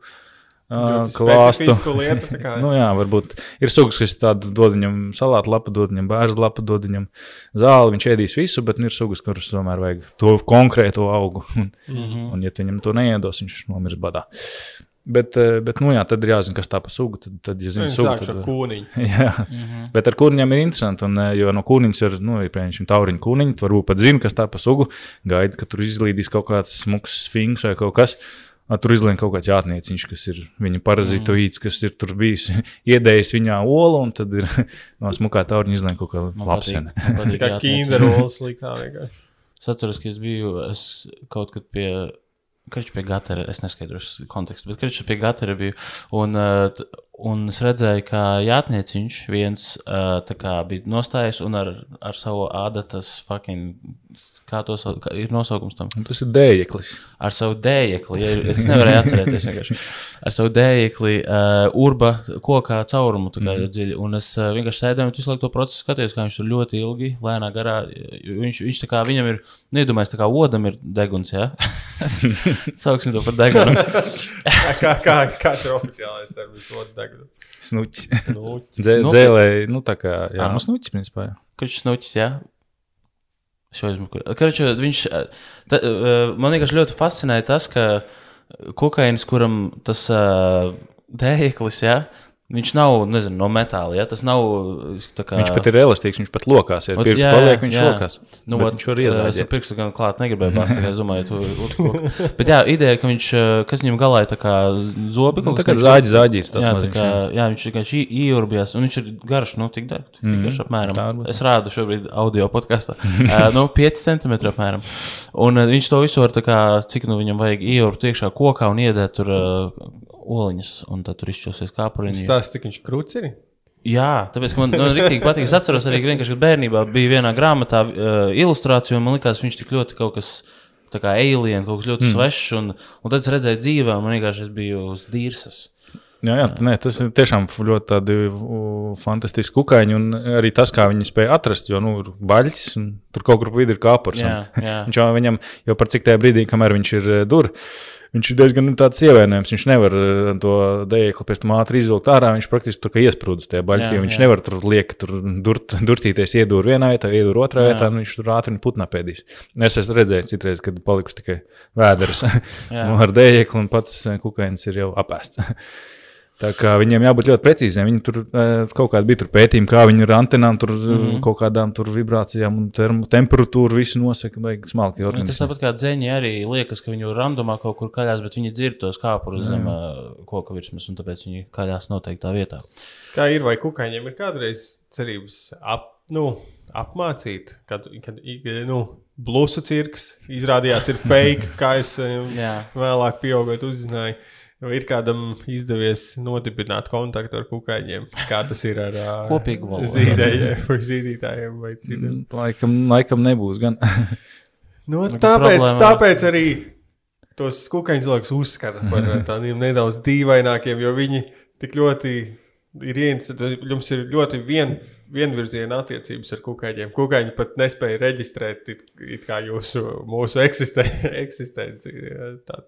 Speaker 1: Uh, klāstu.
Speaker 3: Lietu,
Speaker 1: nu, jā, varbūt ir sugas, kas tādu dod viņam salātu lapu, dod viņam bērnu lapu, dod viņam zāli. Viņš ēdīs visu, bet ir sugas, kuras tomēr vajag to konkrēto augu. un, mm -hmm. un, ja viņam to neiedos, viņš nomirs badā. Bet, eh, bet nu, jā, tad ir jāzina, kas tā pa sugu. Tad, tad ja zina, sugu,
Speaker 3: tad, ar kūniņu.
Speaker 1: Jā, mm -hmm. bet ar kūniņiem ir interesanti. Un, eh, jo no kūniņas ir, nu, ir piemēram, tauriņa kūniņa. Tu varbūt pat zini, kas tā pa sugu. Gaidi, ka tur izlīdīs kaut kāds smuks sfinks vai kaut kas. Tur izlien kaut kāds jātnieciņš, kas ir viņa parazitoīds, mm. kas ir tur bijis iedējis viņā olu, un tad ir no smukā tauriņa izlien kaut kā lapsena.
Speaker 3: Tikai kinderolas liktā vienkārši.
Speaker 2: Es atceros, ka es biju es kaut kad pie Karš pie Gatara, es neskaidrošu kontekstu, bet Karš pie Gatara bija. Un, uh, un es redzēju, ka Jātnieciņš viens uh, kā, bija nostājies un ar, ar savu ādatas fucking kā to sauc, kā ir nosaukums tam.
Speaker 1: Un Tas ir dējeklis.
Speaker 2: Ar savu dēļekli, ja es nevarēju atcerēties vienkārši. Ar savu dēļekli, uh, urba kokā caurumu kā mm. dziļi. Un es uh, vienkārši sēdēju un visu laiku to procesu skatījos, kā viņš tur ļoti ilgi, lēnā garā. Viņš, viņš tā kā viņam ir, nedomājis, tā kā odam ir deguns, jā. Ja? Sauksim to par degunu.
Speaker 3: kā, kā, kā ir oficiālais termins, otrs deguna?
Speaker 1: Snuķis.
Speaker 3: Nu,
Speaker 1: Dzē-
Speaker 2: Snuķi?
Speaker 1: Dzēlē, nu tā kā, jā,
Speaker 2: Ah.
Speaker 1: nu snuķis, principā. jā.
Speaker 2: Kurš snuķis, jā? Karaču, viņš, ta, eh, man vienkārši ļoti fascinēja tas, ka kokainis, kuram tas uh, dēklis, jā, viņš nav, nezinu, no metāla, jā, tas nav kā...
Speaker 1: Viņš pat ir elastīgs, viņš pat lokās. Ja
Speaker 2: Ot,
Speaker 1: pirks
Speaker 2: jā,
Speaker 1: paliek, viņš
Speaker 2: jā.
Speaker 1: lokās.
Speaker 2: Nu,
Speaker 1: Bet viņš var
Speaker 2: eh, Es tur pirkstu gan klāt negribēju tikai es domāju, tu uzkoku. Bet jā, ideja, ka viņš, kas viņam galā ir tā kā zobi,
Speaker 1: Nu,
Speaker 2: kaut
Speaker 1: tā kā zāģis, zāģis
Speaker 2: jā,
Speaker 1: maziņš.
Speaker 2: kā,
Speaker 1: jā.
Speaker 2: viņš vienkārši ieurbjās, un viņš ir garš, nu, tik, da- tik mm, garš apmēram.
Speaker 1: tā varbūt.
Speaker 2: Es rādu šobrīd audio podkāstā. uh, nu, 5 cm apmēram. Un uh, viņš to visu var, kā, cik nu viņam vajag ieurbt iekšā kokā un iedēt tur uh, oliņas, un tad tur izšķilsies kāpuriņi.
Speaker 3: Stāsts, cik viņš krūts ir.
Speaker 2: Jā, tāpēc ka man nu, rīktīgi patīk. Es atceros arī, ka vienkārši bērnībā bija vienā grāmatā uh, ilustrācija, un man liekas, viņš tik ļoti kaut kas. Tā kā alien, kaut kas ļoti mm. svešs, un, un tad es redzēju dzīvē, un man vienkārši es biju uz dīrsas.
Speaker 1: Jā, jā, nē, tas ir tiešām ļoti tādi u, fantastiski kukaiņi. Un arī tas, kā viņi spēja atrast, jo nu, ir baļķis un tur kaut kur vidū ir kāpurs.
Speaker 2: Jā, jā.
Speaker 1: Viņš jau viņam, jo par cik tajā brīdī, kamēr viņš ir eh, dur, viņš ir diezgan nu, tāds ievainojams. Viņš nevar eh, to dēkli pēc tam ātri izvilkt ārā. Viņš praktiski tur kā iesprūdus tajā baļķī.
Speaker 2: Jā,
Speaker 1: Viņš
Speaker 2: jā.
Speaker 1: nevar tur liekt, tur durt, durtīties, iedūr vienā vietā, iedūr otrā
Speaker 2: Jā.
Speaker 1: vietā. un Viņš tur ātri putnā pēdīs. Es esmu redzējis citreiz, kad palikuši tikai vēders ar dēkli un pats eh, kukainis ir jau apēsts. Tā kā viņiem jābūt ļoti precīziem. Viņi tur eh, kaut kādā bija tur pētījumi, kā viņi ar antenām, tur mm. -hmm. kaut kādām tur vibrācijām un term, temperatūru visu nosaka. Smalki
Speaker 2: Nu, Tas tāpat kā dzeņi arī liekas, ka viņi randomā kaut kur kaļās, bet viņi dzird tos kāpurus zem uh, koka virsmas, un tāpēc viņi kaļās noteiktā vietā.
Speaker 3: Kā ir, vai kukaiņiem ir kādreiz cerības ap, nu, apmācīt, kad, kad nu, blusu cirks izrādījās ir fake, kā es eh, vēlāk pieaugot uzzināju. Vai ir kādam izdevies nodibināt kontaktu ar kukaiņiem? Kā tas ir ar
Speaker 2: Kopīgu valodu.
Speaker 3: zīdējiem vai zīdītājiem vai citiem?
Speaker 1: Mm, Laikam, laikam nebūs gan.
Speaker 3: Nu, tāpēc, tāpēc arī tos kukaiņus cilvēks uzskata par tādiem nedaudz dīvainākiem, jo viņi tik ļoti ir ieinteresēti. Jums ir ļoti vien, vienvirziena attiecības ar kukaiņiem. Kukaiņi pat nespēja reģistrēt it, it kā jūsu mūsu eksistē, eksistenci. Tā,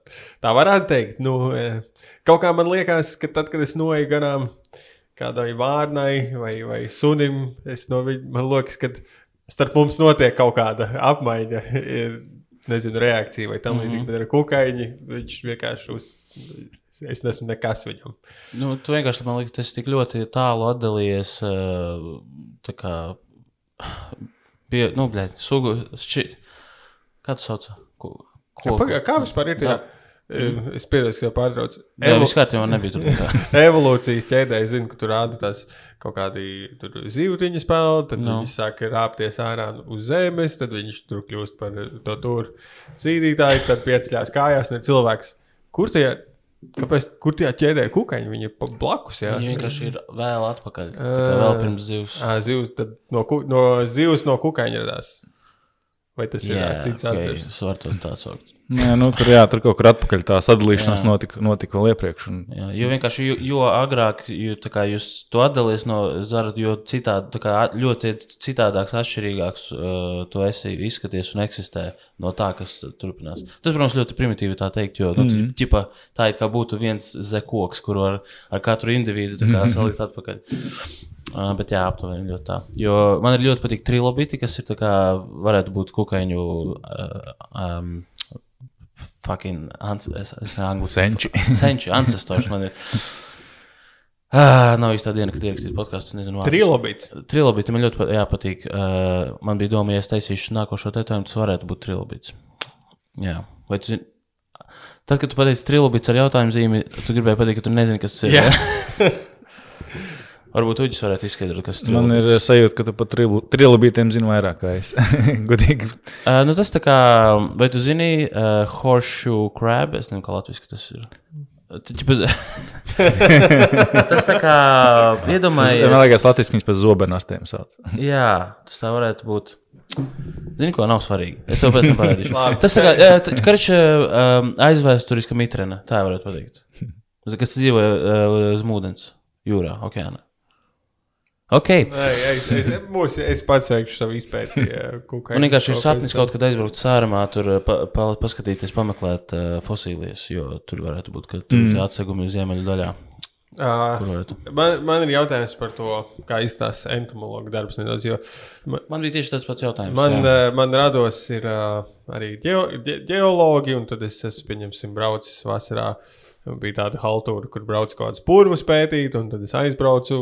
Speaker 3: tā varētu teikt. Nu, eh, kaut kā man liekas, ka tad, kad es noeju garām kādai vārnai vai, vai sunim, es no viņa, man liekas, ka starp mums notiek kaut kāda apmaiņa, ir, nezinu, reakcija vai tam
Speaker 2: Mhm.
Speaker 3: līdzīga, bet ar kukaiņi viņš vienkārši uz. Es neesmu nekas viņam.
Speaker 2: Nu, tu vienkārši man liekas, tas tik ļoti tālu atdalījies. ā, Tā kā. Pie, nu, blēd, sugu. Šķi, kā tu sauc? Ko,
Speaker 3: Kā,
Speaker 2: ko,
Speaker 3: kā vispār ir?
Speaker 2: Jā.
Speaker 3: Tā? Es piedodu, ka jau pārtraucu.
Speaker 2: Jā, viss kārtībā man nebija tur.
Speaker 3: Evolūcijas ķēdē, es zinu, ka tur rāda tās kaut kādi zīvtiņu spēli, tad
Speaker 2: Nu.
Speaker 3: no. viņi sāk rāpties ārā uz zemes, tad viņš tur kļūst par to tur zīdītāju, tad pieceļās kājās un ir cilvēks. Kur tie, kāpēc, kur tie ķēdē ir kukaiņi? Viņi ir blakus, jā.
Speaker 2: Viņi vienkārši ir vēl atpakaļ. Tā vēl pirms zivs.
Speaker 3: Ā, Zivs, no, ku, no zivs no kukaiņa radās. Vai tas ir jā, cits
Speaker 2: okay,
Speaker 3: atzīmes?
Speaker 2: tas var tā saukt.
Speaker 1: Nē, nu, tur, jā, tur kaut kur atpakaļ tā sadalīšanās
Speaker 2: Jā.
Speaker 1: notika, notika vēl iepriekš. Un,
Speaker 2: Jā, jo vienkārši, jo, jo agrāk jo, kā jūs to atdalāties no zara, jo citādi, tā kā ļoti citādāks, atšķirīgāks uh, tu esi izskaties un eksistē no tā, kas turpinās. Tas, protams, ļoti primitīvi tā teikt, jo nu, mm. ķipa, tā it kā būtu viens zekoks, kuru ar, ar katru individu kā salikt atpakaļ. Uh, bet jā, aptuveni ļoti tā. Jo man ir ļoti patīk trilobīti, kas ir tā kā varētu būt kukaiņu. Uh, um, Fucking, ans, es, es.
Speaker 1: Senči.
Speaker 2: Senči, ancestors man ir. Ah, nav īstā diena, kad ierakstīju podkāstu.
Speaker 3: Trilobīts.
Speaker 2: Trilobīti man ļoti pa- jā, patīk. Uh, man bija doma, ja es taisīšu nākošo tetovējumu, tas varētu būt trilobīts. Jā, vai tu zini? Tad, kad tu pateici trilobīts ar jautājumu zīmi, tu gribēji pateikt, ka tu nezini, kas tas ir. Varbūt Uģis varētu izskaidrot, kas tas
Speaker 1: man ir sajūta, ka tu pat trilobītiem zini vairāk kā es. Godīgi.
Speaker 2: Uh, nu, tas tā kā, vai tu zini, uh, horseshoe crab? Es nezinu, kā latviešu tas ir. Tas tā kā
Speaker 1: Es,
Speaker 2: iedomājies.
Speaker 1: man liekas, Latvijas viņas pēc zobenastiem sauc.
Speaker 2: Jā, tas tā varētu būt. Zini, ko nav svarīgi. Es tev pēc tam parādīšu.
Speaker 3: Labi.
Speaker 2: Tas tā kā karš um, aizvēsturiska mitrena, tā varētu pateikt. Kas dzīvo uh, uz ūdens, jūrā, okeānā. Ok.
Speaker 3: Nē, es, es, mūs, es pats veikšu savu izpēti.
Speaker 2: Man vienkārši ir sapnis kaut kad aizbraukt sārumā, tur uh, pa, pa, paskatīties, pameklēt uh, fosilijas, jo tur varētu būt, ka tur mm. atsegumi ziemeļu daļā.
Speaker 3: Uh, man, man ir jautājums par to, kā izstāsta entomologa darbs. Nedaudz, jo man,
Speaker 2: Man bija tieši tas pats jautājums.
Speaker 3: man, uh, man rados ir uh, arī ģeo, ģe, geologi, un tad es esmu, pieņemsim, braucis vasarā. Bija tāda haltūra, kur braucu kaut kādas purvas pētīt, un tad es aizbraucu.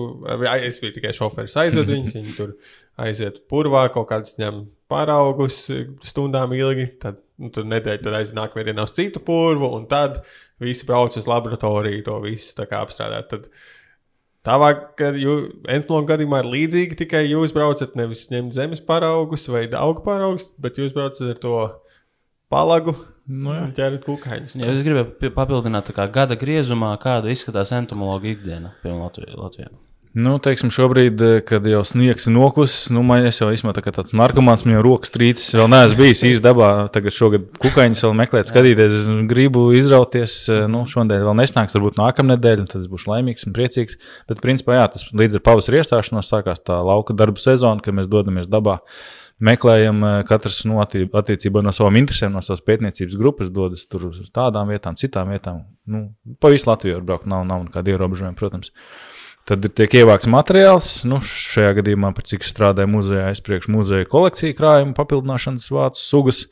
Speaker 3: Es biju tikai šoferis, aizvedu viņus. Viņi tur aiziet purvā, kaut kādas ņem paraugus stundām ilgi. Tad, nu, tur nedēļa, tad aiziet nākamajā dienā uz citu purvu, un tad visi brauc uz laboratoriju to visu apstrādāt. Tad, Tavā entomologa gadījumā ir līdzīgi, tikai jūs braucat nevis ņemt zemes paraugus vai augu paraugus, bet jūs braucat ar to palagu
Speaker 1: Nu, jā.
Speaker 3: ķerat kukaiņus.
Speaker 2: Jā, es gribēju pi- papildināt, tā kā gada griezumā, kāda izskatās entomologa ikdiena Latvijā.
Speaker 1: Nu, teiksim, šobrīd, eh, kad jau sniegs ir nokusis, nu, man jau īstenībā tā kā tāds narkomāns, man jau rokas trīcis, vēl neesmu bijis īsti dabā. Tagad šogad kukaiņus vēl meklēt, skatīties. Es gribu izrauties, eh, nu, šodien vēl nesnāks, varbūt nākamnedēļ, tad es būšu laimīgs un priecīgs. Bet, principā, jā, tas līdz ar pavasara iestāšanos sākās tā lauka darba sezona, kad mēs dodamies dabā. Meklējam, eh, katrs no atti- attiecībā no savām interesēm, no savas pētniecības grupas, dodas tur uz tādām vietām, citām vietām. Nu, pa visu Latviju var braukt, nav, nav nekāda ierobežojuma, protams. Tad ir tiek ievākts materiāls. Nu, šajā gadījumā, cik es strādāju muzejā, es priekš muzeja kolekciju krājumu papildināšanas vācu sugas.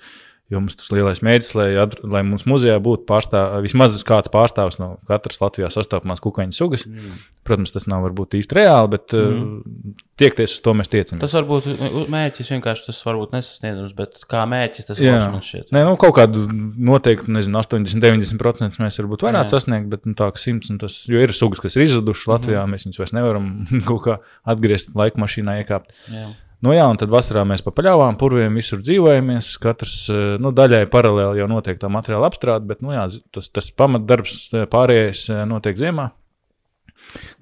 Speaker 1: Jo mums tas lielais mērķis, lai, lai mums muzejā būtu pārstāv, vismaz kāds pārstāvs no katras Latvijā sastopamās kukaiņu sugas. Mm. Protams, tas nav varbūt īsti reāli, bet mm. tiekties uz to mēs tiecamies.
Speaker 2: Tas varbūt mērķis vienkārši tas varbūt nesasniedzams, bet kā mērķis tas labs man šķiet.
Speaker 1: Nē, nu, kaut kādu noteikti, nezinu, 80, 90% mēs varbūt varētu
Speaker 2: Jā.
Speaker 1: sasniegt, bet nu, tā kā 100, un tas, jo ir sugas, kas ir izzudušas Latvijā, mm. mēs viņus vairs nevaram kaut kā atgriezt laika mašīnā, iekāpt.
Speaker 2: Jā.
Speaker 1: Nu, jā, un tad vasarā mēs pa paļāvām, purviem visur dzīvojamies. Katrs eh, nu, daļai paralēli jau notiek tā materiāla apstrāde, bet nu, jā, tas, tas pamatdarbs eh, pārējais eh, notiek ziemā.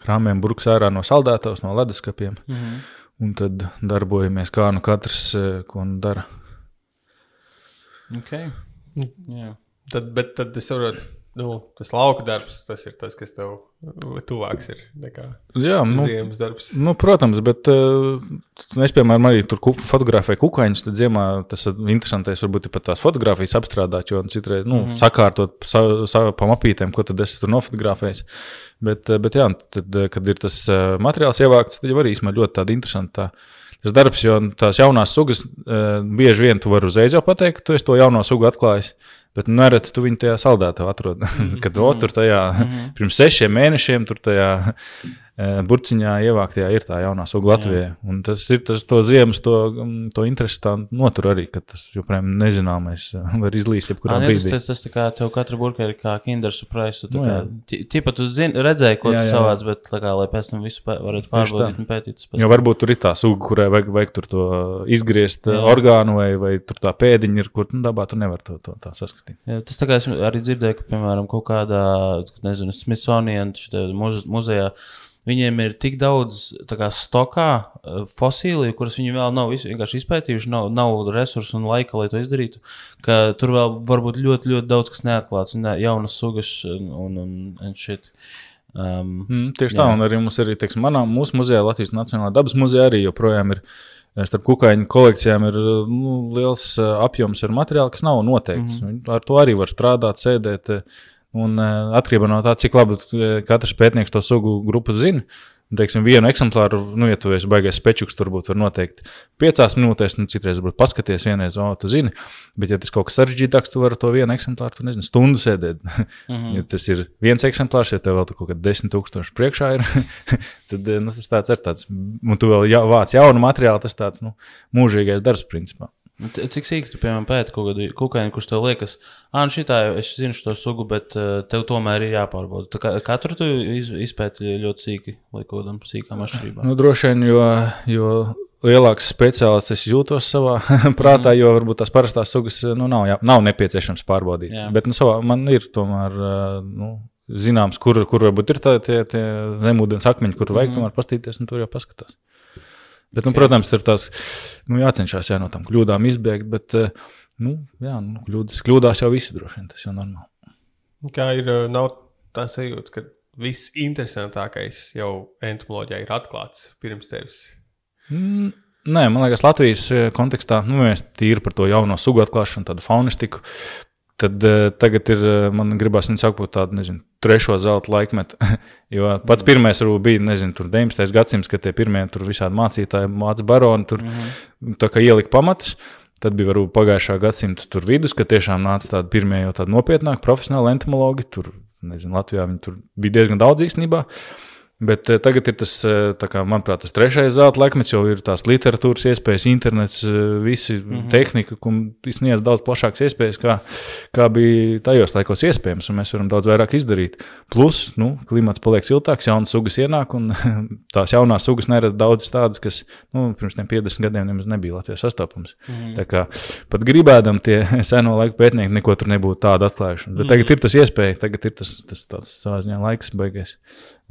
Speaker 1: Krāmiem burks ārā no saldētavas, no leduskapiem.
Speaker 2: Mhm.
Speaker 1: Un tad darbojamies kā nu katrs, ko nu dara.
Speaker 2: Okay. Jā.
Speaker 3: Tad, bet tad es saprotu, nu, tas lauka darbs, tas ir tas, kas tev tuvāks ir nekā
Speaker 1: Jā, nu,
Speaker 3: ziemas darbs.
Speaker 1: Nu, protams, bet uh, es, piemēram, arī tur fotografēju kukaiņus. Tad ziemā tas ir interesantais, varbūt pat tās fotografijas apstrādāt, jo citreiz nu, mm -hmm. sakārtot sa, sa, pa mapītēm, ko tad es tur nofotografēju. Bet, uh, bet jā, tad, uh, kad ir tas uh, materiāls ievākts, tad jau arī īstenībā ļoti tāda interesanta. Tas darbs, jo tās jaunās sugas uh, bieži vien tu vari uzreiz jau pateikt, ka tu esi to jauno sugu atklājis. Bet nereti tu viņu tajā saldētā atrod. Kad mm -hmm. tur tajā mm -hmm. pirms sešiem mēnešiem tur tajā eh, burciņā ievāktajā ir tā jaunā suga Latvijā. Un tas ir tas to ziemas, to, mm, to interesi tā notur arī, ka tas joprojām nezināmais eh, var izlīst jebkurā
Speaker 2: Ah, ne, tas,
Speaker 1: brīdī.
Speaker 2: tas, tas tā kā tev katra burka ir kā Kinder surprise. Tu,
Speaker 1: Nu,
Speaker 2: kā, ti- tipa, tu zini, redzēji, ko
Speaker 1: Jā,
Speaker 2: tu
Speaker 1: jā,
Speaker 2: savāc, bet kā, lai pēc tam visu pē- varētu pārbaudīt un pētīt. tas
Speaker 1: Jo varbūt tur ir tā suga, kurai vajag, vajag tur to izgriezt
Speaker 2: Jā.
Speaker 1: Jā. orgānu, vai, vai tur tā pēdiņa ir, kur nu, dabā tu nevari to, to tā saskatīt.
Speaker 2: Jā, tas tā kā es arī dzirdēju, ka, piemēram, kaut kādā, nezinu, Smithsonian muze- muzejā, viņiem ir tik daudz tā kā stokā eh, fosīliju, kuras viņi vēl nav izpētījuši, nav, nav resursu un laika, lai to izdarītu, tur vēl var būt ļoti, ļoti daudz kas neatklāts, un ne, jaunas sugas un, un, un, shit. Um,
Speaker 1: Mm, tieši tā,
Speaker 2: Jā.
Speaker 1: un arī mums ir, teiksim, manā, mūsu muzejā, Latvijas Nacionālajā dabas muzejā, arī joprojām ir. eh, Starp kukaiņu kolekcijām ir nu, liels eh, apjoms ar materiālu, kas nav noteikts. Mm -hmm. Ar to arī var strādāt, sēdēt. Un eh, atkarībā no tā, cik labi eh, katrs pētnieks to sugu grupu zina. Teiksim, vienu eksemplāru, nu, ja tu esi baigais spečuks, turbūt var noteikt piecās minūtēs, nu, citreiz varbūt paskaties vienreiz, o, tu zini. Bet, ja tas kaut kas sarežģītāks, tu vari to vienu eksemplāru, tu nezini, stundu sēdēt. Mm -hmm. ja tas ir viens eksemplārs, ja tev vēl kaut kāda desmit tūkstoši priekšā ir, tad eh, nu, tas tāds ir tāds, un tu vēl ja, vāc jaunu materiālu, tas tāds nu, mūžīgais darbs, principā.
Speaker 2: C- Cik sīki tu, piemēram, pēti kaut kādu kukaiņu, kurš tev liekas, ah, nu šitā es zinu šo sugu, bet tev tomēr ir jāpārbauda. Tā kā katru tu iz, izpēti ļoti sīki, lai kaut kādam sīkām atšķirībām.
Speaker 1: Nu, droši vien, jo, jo lielāks speciālists es jūtos savā prātā,
Speaker 2: Mhm.
Speaker 1: jo varbūt tās parastās sugas nu, nav, jā, nav nepieciešams pārbaudīt.
Speaker 2: Jā.
Speaker 1: Bet nu, savā, man ir tomēr. Nu, Zināms, kur, kur varbūt ir tā- tie, tie zemūdens akmeņi, kur vajag tomēr paskatīties, un tur jau paskatās. Bet, nu, protams, tur tās nu, jācenšas jā, no tām kļūdām izbēgt. Bet, eh, nu, jā, nu, kļūdas, kļūdās jau visi droši vien. Tas jau normāli.
Speaker 3: Kā ir, eh, nav tā sajūta, ka viss interesantākais jau entomoloģijā ir atklāts pirms tevis.
Speaker 1: Mm, Nē, man liekas, Latvijas eh, kontekstā nu, mēs tīri par to jauno sugu atklāšanu, tādu faunistiku. Tad uh, tagad ir, man gribās viņu sakot, tādu, nezinu, trešo zelta laikmetu. jo pats pirmais varbūt bija, nezinu, tur 19. gadsimts, kad tie pirmie tur visādi mācītāji, māca baroni, tur mm tā kā ielika pamatus. Tad bija varbūt pagājušā gadsimta tur vidus, kad tiešām nāca tādi pirmie jau tādi nopietnāki profesionāli entomologi. Tur, nezinu, Latvijā viņi tur bija diezgan daudz īstenībā. Uh, Bet eh, tagad ir tas, eh, kā, manuprāt, tas trešais zelta laikmets, jau ir tās literatūras iespējas, internets, eh, visi mm -hmm. tehnika, kas sniedz daudz plašākas iespējas, kā, kā bija tajos laikos iespējams, un mēs varam daudz vairāk izdarīt. Plus, nu, klimats paliek siltāks, jaunas sugas ienāk, un tās jaunās sugas nerada daudz tādas, kas nu, pirms 50 gadiem nemaz nebija Latvijas sastopams. Mm -hmm. Tā kā pat gribēdam tie seno laiku pētnieki neko tur nebūtu tādu atklājuši. Bet mm -hmm. tagad ir tas iespēja, tagad ir tas, tas tāds savā ziņā laiks beigās.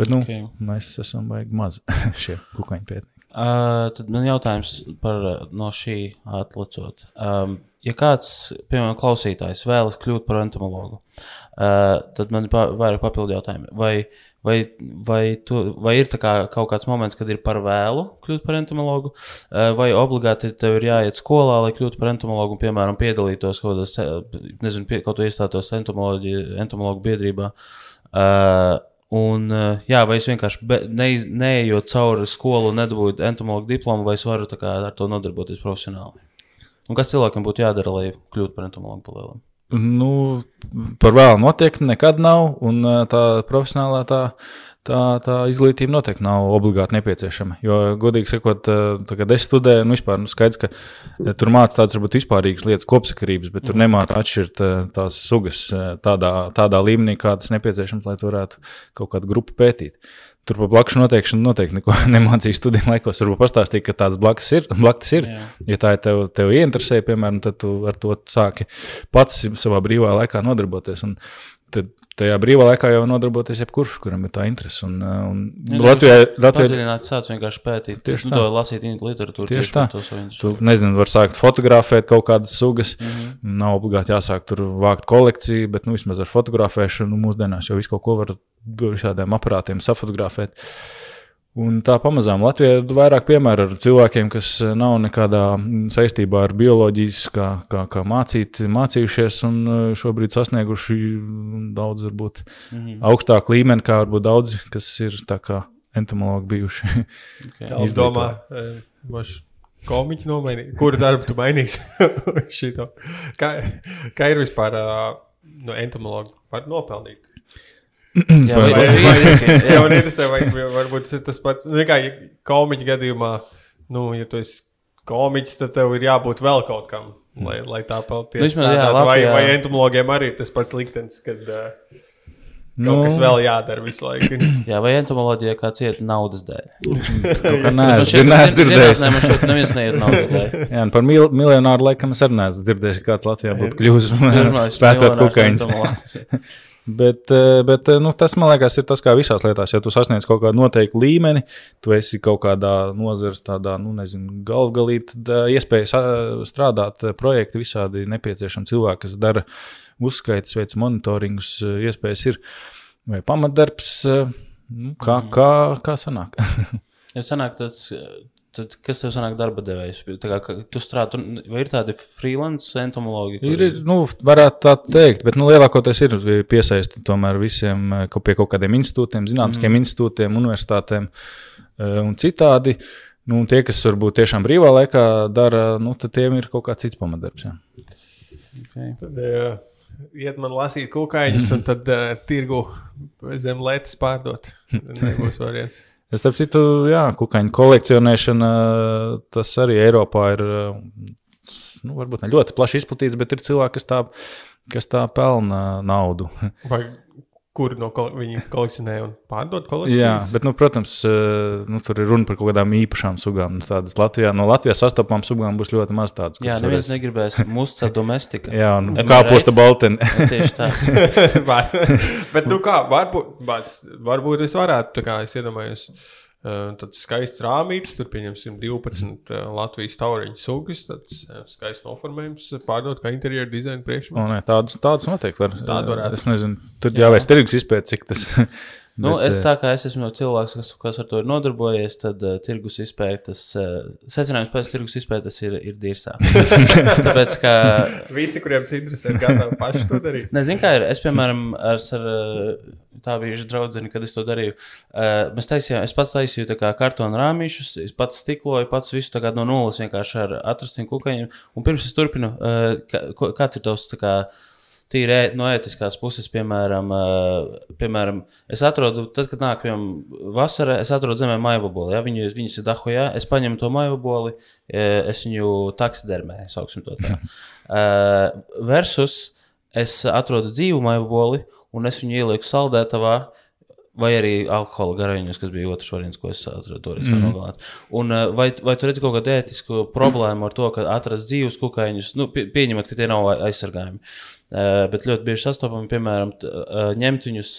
Speaker 1: Bet nu, okay. mēs esam baigi maz šie kukaiņu pētnieki.
Speaker 2: Uh, tad man jautājums par no šī atlicot. Um, ja kāds, piemēram, klausītājs vēlas kļūt par entomologu, uh, tad man ir pa, vairāk papildu jautājumi. Vai, vai, vai, tu, vai ir kā, kaut kāds moments, kad ir par vēlu kļūt par entomologu, uh, vai obligāti tev ir jāiet skolā, lai kļūtu par entomologu piemēram, piedalītos kaut kādos, nezinu, pie, kaut ko iestātos entomologu biedrībā? Uh, Un, eh, jā, vai es vienkārši neiz, neejot cauri skolu un nedabūju entomologu diplomu, vai es varu kā, ar to nodarboties profesionāli? Un kas cilvēkam būtu jādara, lai kļūtu par entomologu palielam?
Speaker 1: Nu, par vēlu noteikti nekad nav, un eh, tā profesionālā tā tā, tā izglītība noteikti nav obligāti nepieciešama. Jo, godīgi sakot, kad es studēju, nu, vispār nu, skaidrs, ka tur mācās tādas varbūt vispārīgas lietas, kopsakarības, bet tur mhm. nemācās atšķirt tās sugas tādā, tādā līmenī, kā tas nepieciešams, lai varētu kaut kādu grupu pētīt. Tur par blakus noteikšanu noteikti neko nemācīju studiju laikos. Varbūt pastāstīt, ka tāds blakus ir. Blakus ir. Jā. Ja tā ir tev, tev ieinteresē, piemēram, tad tu ar to sāki pats savā brīvā laikā nodarboties. Un, tad tajā brīvā laikā jau nodarboties jebkurš, kuram ir tā interese. Un, uh, un
Speaker 2: ja, Latvijā ir padziļināts sāc vienkārši pētīt, tieši nu, tā. to lasīt literatūru.
Speaker 1: Tieši, tieši tā. Tu, nezinu, var sākt fotografēt kaut kādas sugas. Mm -hmm. Nav obligāti jāsāk tur vākt kolekciju, bet nu, vismaz ar fotografēšanu nu, mūsdienās jau visu kaut ko var šādiem aparātiem safotografēt. Uh, Un tā pamazām Latvijā ir vairāk piemēru ar cilvēkiem, kas nav nekādā saistībā ar bioloģijas, kā, kā, kā mācīt, mācījušies un uh, šobrīd sasnieguši daudz, varbūt mm augstāku līmeni, kā varbūt daudzi, kas ir tā kā entomologi bijuši.
Speaker 3: Okay. Es domāju, ka komiķi nomainīja. Kuru darbu tu mainīsi? kā, kā ir vispār no entomologa var nopelnīt?
Speaker 2: Jā, vai, vai, vai,
Speaker 3: jā, man interesē, vai varbūt tas ir tas pats. Nu, kā komiķa gadījumā, nu, ja tu esi komiķis, tad tev ir jābūt vēl kaut kam, lai, lai tā pelties. Nu, jā, vai, vai entomologiem arī ir tas pats liktenis, kad uh, kaut nu, kas vēl jādara visu laiku.
Speaker 2: jā, vai entomoloģija kā cieta naudas dēļ?
Speaker 1: Nē, es neesmu dzirdējis.
Speaker 2: Nē, man šeit neviens neiet naudas dēļ.
Speaker 1: jā, par mil miljonāru laikam es arī neesmu dzirdējis, ka kāds Latvijā būtu kļuvis spētot kukaiņus. Bet, eh, bet eh, nu, tas, man liekas, ir tas, kā visās lietās. Ja tu sasniedz kaut kādu noteiktu līmeni, tu esi kaut kādā nozares, tādā, nu, nezinu, galvgalī, tad uh, iespēja strādāt projekti visādi nepieciešami cilvēki, kas dara uzskaitas, veids monitoringus, iespējas ir vai pamatdarbs, nu, kā, mhm. kā, kā sanāk.
Speaker 2: ja sanāk tas Tad, kas tev sanāk darba devējs? Kā, tu strādā, vai ir tādi freelance entomologi?
Speaker 1: Ir, ir, nu, varētu tā teikt, bet nu, lielākoties ir piesaisti tomēr visiem pie kaut kādiem institūtiem, zinātniskiem mm. institūtiem, universitātēm un citādi. Nu, tie, kas varbūt tiešām brīvā laikā dara, nu, tad tiem ir kaut kāds cits pamatdarbs. Jā.
Speaker 3: Okay. Tad, jā. Iet man lasīt kukaiņus, un tad uh, tirgu zem lētas pārdot. Nebūs variants.
Speaker 1: Es starp citu, jā, kukaiņu kolekcionēšana, tas arī Eiropā ir nu, varbūt ne ļoti plaši izplatīts, bet ir cilvēki, kas tā, kas tā pelna naudu.
Speaker 3: Vai kuri no kol viņi kolekcionē un pārdod kolekcijas.
Speaker 1: Jā, bet, nu, protams, eh, nu, tur ir runa par kaut kādām īpašām sugām. Nu, tādas Latvijā, no Latvijas sastopamām sugām būs ļoti maz tādas.
Speaker 2: Jā, neviens varēs... negribēs musta domestika.
Speaker 1: Jā, un kāposta balteni.
Speaker 2: Tieši tā.
Speaker 3: bet, nu kā, varbūt, varbūt es varētu, tā kā es iedomājos. Tad skaists rāmītis, tur pieņemsim 12 uh, Latvijas tauriņu sugas, uh, skaists noformējums, pārdot kā interjeru dizaina priekšmetu.
Speaker 1: nē, Tādas, tādas noteikti var.
Speaker 3: Tāda varētu.
Speaker 1: Es nezinu, tur jāveic tirgus izpēta, cik tas.
Speaker 2: Nu,
Speaker 1: Bet,
Speaker 2: es, tā kā es esmu cilvēks, kas, kas ar to ir nodarbojies, tad uh, tirgus izpētes, uh, secinājums pēc tirgus izpētes ir, ir dīrsā. Tāpēc, ka,
Speaker 3: Visi, kuriem tas interesē, ir gatavi paši to darīt.
Speaker 2: nezinu, kā ir, es, piemēram, ar, ar uh, tā bijuši draudzeni, kad es to darīju, uh, taisījām, es pats taisīju tā kā kartonu rāmīšus, es pats stikloju, pats visu kā no nulles vienkārši ar atrastiem kukaiņiem, un pirms es turpinu, uh, kā, ko- kāds ir tavs, tā kā, tīri no ētiskās puses, piemēram, uh, piemēram, es atrodu, tad, kad nāk piemēram, vasara, es atrodu zemē maivaboli. Ja? Viņu, viņas ir dahojā, es paņemu to maivaboli, eh, es viņu taksidermēju, sauksim to tā. Uh, versus es atrodu dzīvu maivaboli un es viņu ielieku saldētavā. Vai arī alkohola garīgums, kas bija otrs variants, ko es atradu toreiz, kā nogalināt. Un, uh, vai, vai tu redzi kaut kādu ētisku problēmu ar to, ka atrast dzīvus kukaiņus, nu, pie, pieņemot, ka tie nav ai- aizsargājumi. Uh, bet ļoti bieži sastopami, piemēram, t, uh, ņemt viņus,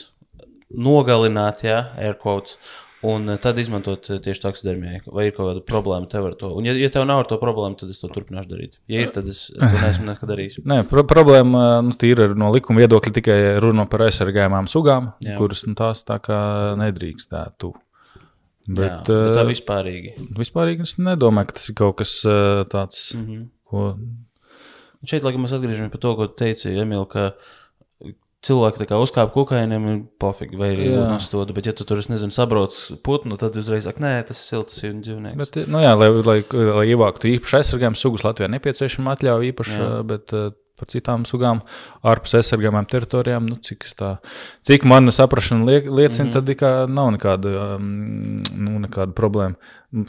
Speaker 2: nogalināt, ja, air quotes, un uh, tad izmantot uh, tieši taksidermijai. Vai ir kaut kāda problēma tev ar to? Un, ja, ja tev nav ar to problēmu, tad es to turpināšu darīt. Ja ir, tad es to neesmu nekad darījis.
Speaker 1: Nē, pro problēma nu, ir no likuma viedokļa tikai runa par aizsargājumām sugām,
Speaker 2: Jā.
Speaker 1: Kuras nu, tās tā kā nedrīkstētu.
Speaker 2: Bet, Jā, bet tā
Speaker 1: uh,
Speaker 2: vispārīgi.
Speaker 1: vispār es nedomāju, ka tas ir kaut kas tāds, mm. -hmm. ko.
Speaker 2: Šeit, lai gan mēs atgriežamies pie to, ko teica Emīlija, ka cilvēki uzkāpa kukainiem, ir pofīgi, vai arī nostoda. Bet, ja tu tur, es nezinu, sabrauc putnu, tad uzreiz saka, nē, tas ir silts un dzīvnieks.
Speaker 1: Bet, nu, jā, lai, lai, lai ievāktu īpašu aizsargājumu sugas, Latvijā nepieciešama atļauja īpaša,
Speaker 2: Jā.
Speaker 1: bet uh, par citām sugām ārpus aizsargājumām teritorijām, nu, cik, tā, cik mana saprāšana liek, liecina, mm -hmm. tad ir kā nav nekāda, um, nu, nekāda problēma.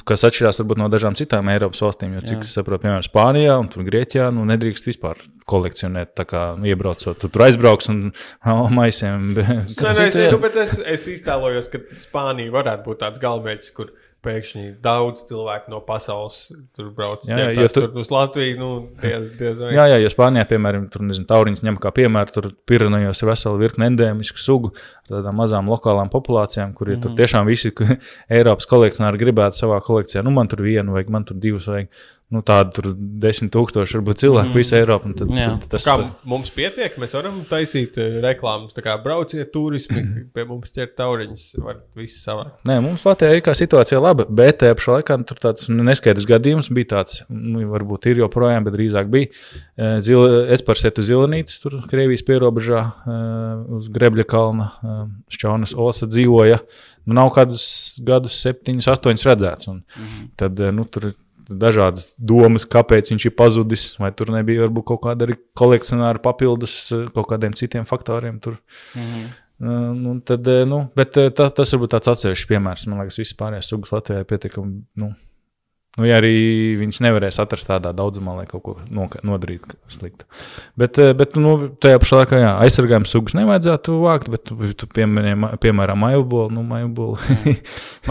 Speaker 1: Kas atšķirās varbūt no dažām citām Eiropas valstīm, jo cik
Speaker 2: Jā.
Speaker 1: es saprotu, piemēram, Spānijā un tur Grieķijā, nu, nedrīkst vispār kolekcionēt, tā kā iebraucot, tu tur aizbrauks un oh, maisiem.
Speaker 3: Nē, nē, es, nu, es, es iztēlojos, ka Spānija varētu būt tāds galvenais, kur pēkšņi daudz cilvēku no pasaules tur brauc.
Speaker 1: Jā,
Speaker 3: Jā, tur,
Speaker 1: tu-
Speaker 3: tur uz Latviju, nu, diez, diez vai.
Speaker 1: Jā, jā, ja Spānijā, piemēram, tur nezinu, tauriņš ņem kā piemēru, tur Pirenejos ir vesela virkne endēmisku sugu, ar tādām mazām lokālām populācijām, kur ir mm -hmm. tur tiešām visi Eiropas kolekcionāri gribētu savā kolekcijā. Nu, man tur vienu vajag, man tur divus vajag. Nu, tādu tur desmit tūkstoši varbūt cilvēku mm -hmm. visā Eiropā. un Tad, tad tas
Speaker 3: Kā mums pietiek, mēs varam taisīt eh, reklāmas, tā kā brauciet turismi, pie mums ķert tauriņus, var visu savā.
Speaker 1: Nē, mums Latvijā ir kā situācija laba, bet tajā pašā laikā tur tāds nu, neskaidrs gadījums bija tāds, nu, varbūt ir joprojām, bet drīzāk bija. Eh, Zil, es par setu zilanītis, tur Krievijas pierobežā eh, uz Grebļa kalna eh, Šķaunas osa dzīvoja. Nu, nav kādus gadus, septiņus, astoņus redzēts. Un
Speaker 2: Mhm.
Speaker 1: tad eh, nu, tur dažādas domas, kāpēc viņš ir pazudis, vai tur nebija varbūt kaut kāda arī kolekcionāra papildus eh, kaut kādiem citiem faktoriem. Tur.
Speaker 2: Mhm.
Speaker 1: Uh, tad, eh, nu, bet tā, tas varbūt tāds atsevišķs piemērs. Man liekas, visas pārējās sugas Latvijā ir pietiekami. Nu, nu, ja arī viņš nevarēs atrast tādā daudzumā, lai kaut ko noka- nodarītu sliktu. Bet, bet nu, tajā pašā laikā jā, aizsargājuma sugas nevajadzētu vākt, bet tu, tu piemēram, piemēram maivbolu. Nu.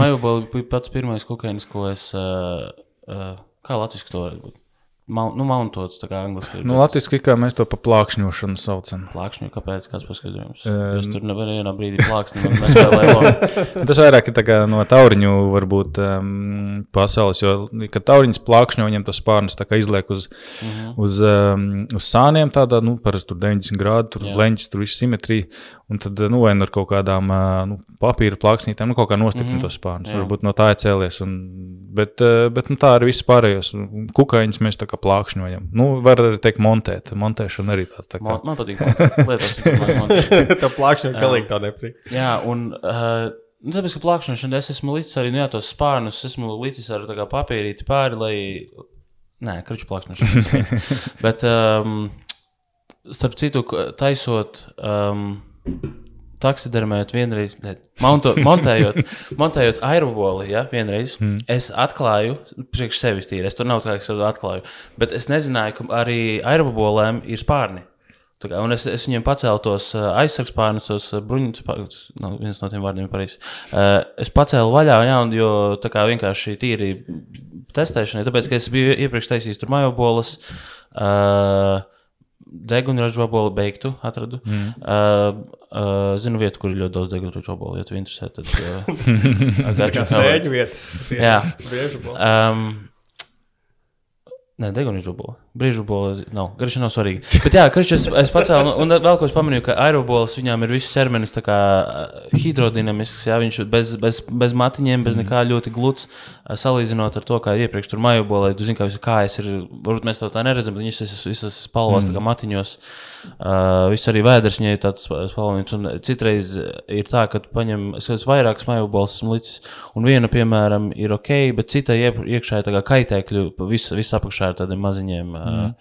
Speaker 2: Majubola bija pats pirmais kukainis, ko es. Uh, uh, kā latviešu to varētu būt? Mau, nu, mountots, tā kā angliski. ir,
Speaker 1: nu, Latvijas kā mēs to pa plākšņošanu saucam.
Speaker 2: Plākšņi, kāpēc? Kāds paskatījums?
Speaker 1: Ē,
Speaker 2: Jūs tur nevarat vienā brīdī plāksni.
Speaker 1: Tas vairāk ir tā kā no tauriņu varbūt, um, pasaules, jo, kad tauriņš plākšņo, viņam tas spārnus tā kā izliek uz, uh -huh. uz, um, uz sāniem, tādā, nu, parasti tur 90 grādu, tur
Speaker 2: Jā.
Speaker 1: bleņķis, tur viss simetrija, un tad, nu, vai nu ar kaut kādām, nu, papīra plāksnītēm, nu, kaut kā nostiprina -huh. tos spārnus,
Speaker 2: Jā.
Speaker 1: varbūt no tā ir cēlies, un, bet, bet, nu, tā arī viss pārējos, kukaiņus mēs tā kā plākšņojam, nu, var arī teikt montēt, montēšana arī tāds, tā kā.
Speaker 2: Man, man patīk lietas.
Speaker 3: Tā plakšņa galīgi tā nepatīk.
Speaker 2: Jā, un uh, nu, tāpēc, ka plakšņošana es esmu līdzi arī nu, jā, tos spārnus, esmu līdzi ar tā kā papīrīti pāri, lai. Nē, kruču plakšņošana. Bet, um, starp citu, taisot. Um, Taksidermējot vienreiz, ne, monto, montējot, montējot aeroboli, ja, vienreiz. Mm. Es atklāju, priekš sevis tīri, es tur nav tā, ka es to atklāju, bet es nezināju, ka arī aerobolēm ir spārni. Tā Kā, un es, es viņiem pacēlu tos uh, aizsargspārnus, tos uh, bruņus, no, viens no tiem vārdiem pareizs. Uh, es pacēlu vaļā, jā, un, jo tā kā vienkārši tīri testēšanai, tāpēc, ka es biju iepriekš taisījis tur majobolas. Uh, degunraža obola beigtu, atradu. Mm. Uh, uh, zinu vietu, kur ir ļoti daudz degunraža obola. Ja tu interesē, tad. Uh,
Speaker 3: Tā kā sēņu vietas.
Speaker 2: Jā.
Speaker 3: Briežu bola.
Speaker 2: Um, Nē, deguna žubola. Brīžubola nav. Garša nav svarīga. Bet jā, karš es, es pacēlu, un vēl ko es pamanīju, ka aerobolas viņām ir viss kā uh, hidrodinamisks, jā, viņš bez, bez, bez matiņiem, bez nekā ļoti gluds, uh, salīdzinot ar to, kā iepriekš tur majobolē, tu zini, kā visas kājas ir, varbūt mēs to tā neredzam, bet viņas visas, visas spalvās, tā kā matiņos, uh, viss arī vēders viņai ir tāds spalvīgs, un citreiz ir tā, ka paņem, es skatos vairākas majobolas esmu licis, un viena, piemēram, ir ok, bet cita iekšā ir tā kā kaitēkļu, viss vis apakšā ir tādiem maziņiem, mm.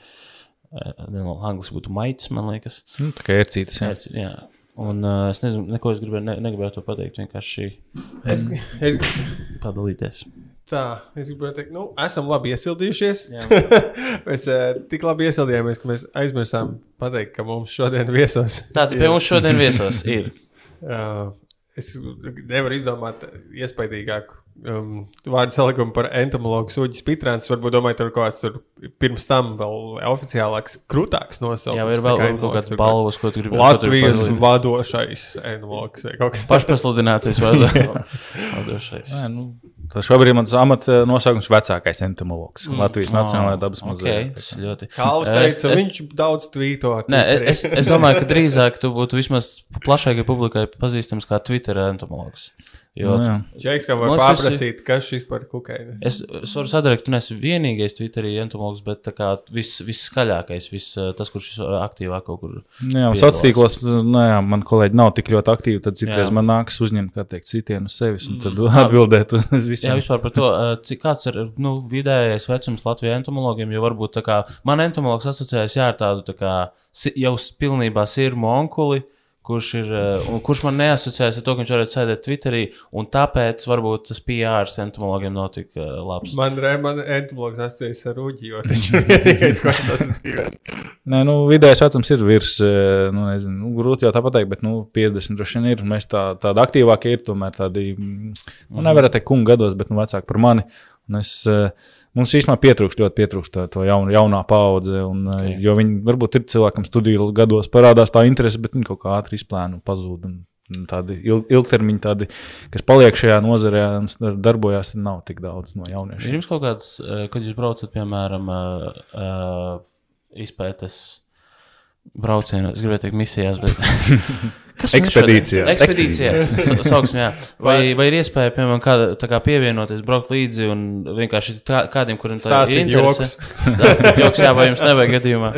Speaker 2: uh, angliski būtu maitis, man liekas.
Speaker 1: Nu, tā kā ērcītas. Jā.
Speaker 2: Jā. jā. Un uh, es nezinu, neko es gribēju, ne, negribēju to pateikt, vienkārši
Speaker 3: Es, es,
Speaker 2: padalīties.
Speaker 3: tā, es gribēju teikt, nu, esam labi iesildījušies.
Speaker 2: Jā.
Speaker 3: mēs uh, tik labi iesildījāmies, ka mēs aizmirsām pateikt, ka mums šodien viesos.
Speaker 2: Tātad pie mums šodien viesos ir.
Speaker 3: Uh, es nevaru izdomāt iespaidīgāku um, vārdu salikumu par entomologu Sūģis Pitrāns. Varbūt domāju, tur kaut kāds tur pirms tam vēl oficiālāks, krūtāks nosaukums.
Speaker 2: Jā, ir vēl varbūt kaut kāds balvas, ko tu gribi
Speaker 3: Latvijas vadošais entomologs vai kaut kas tāds.
Speaker 2: Pašpasludinātais vadošais.
Speaker 1: Nē, nu, tas šobrīd mans amata nosaukums - vecākais entomologs mm. Latvijas Nacionālajā dabas muzejā.
Speaker 2: tas ir ļoti.
Speaker 3: Kalvs teica,
Speaker 2: es-
Speaker 3: viņš daudz tvīto.
Speaker 2: Nē, es, es domāju, ka drīzāk tu būtu vismaz plašākai publikai pazīstams kā Twitter entomologs. Jo
Speaker 1: Nu, jā.
Speaker 3: Džeks, kam var paprasīt, kas šis par kukaini.
Speaker 2: Es, es varu sadarīt, ka tu neesi vienīgais Twitterī entomologs, bet tā kā viss vis skaļākais, vis, eh, tas, kurš aktīvāk kaut kur.
Speaker 1: Nu Jā, sociālos tīklos, nu, jā, man kolēģi nav tik ļoti aktīvi. Tad citreiz
Speaker 2: Jā.
Speaker 1: man nākas uzņemt, kā teikt, sitienu uz sevis un tad atbildēt uz
Speaker 2: Jā,
Speaker 1: visiem.
Speaker 2: vispār par to, eh, cik kāds ir nu, vidējais vecums Latvijas entomologiem, jo varbūt tā kā man entomologs asociējas jā, ar tādu tā kā, jau pilnībā sirmu onkuli. Kurš, ir, eh, un kurš man neasociējas ar to, ka viņš varētu sēdēt Twitterī, un tāpēc varbūt tas PR entomologiem nav tik uh, labs.
Speaker 3: Man, re- man entomologs asociējas ar Uģi, jo viņš ir vienīgais, ko es esmu dzīvojis.
Speaker 1: Nē, nu, vidējais vecums ir virs, eh, nu, nezinu, nu, grūti jau tā pateikt, bet nu, 50 droši vien ir. Mēs tā, tādi aktīvākie ir tomēr tādi, mm, nu, nevarat teikt, kungu gados, bet nu, vecāki par mani. Un es, eh, mums īstenībā pietrūkst, ļoti pietrūkst to, to jaun, jaunā paudze. Un.
Speaker 2: Ok.
Speaker 1: Jo viņi varbūt ir cilvēkam studiju gados parādās tā interese, bet viņi kaut kā ātri izplēna un pazūd. Un, Tādi ilg, ilgtermiņi, tādi, kas paliek šajā nozarē un s- darbojās, nav tik daudz no
Speaker 2: Ir
Speaker 1: jauniešiem.
Speaker 2: jums kaut kāds, kad jūs braucat, piemēram, izpētes braucienos, es gribēju teikt, misijās, bet.
Speaker 1: Ekspedīcijās.
Speaker 2: Ekspedīcijās. sa- Sauksim, jā. Vai, vai ir iespēja, piemēram, kāda, kā pievienoties, braukt līdzi un vienkārši tā, kādiem, kuriem tā
Speaker 3: Stāstīt
Speaker 2: ir interese? Stāstīt joks, jā, vai jums nevajag gadījumā.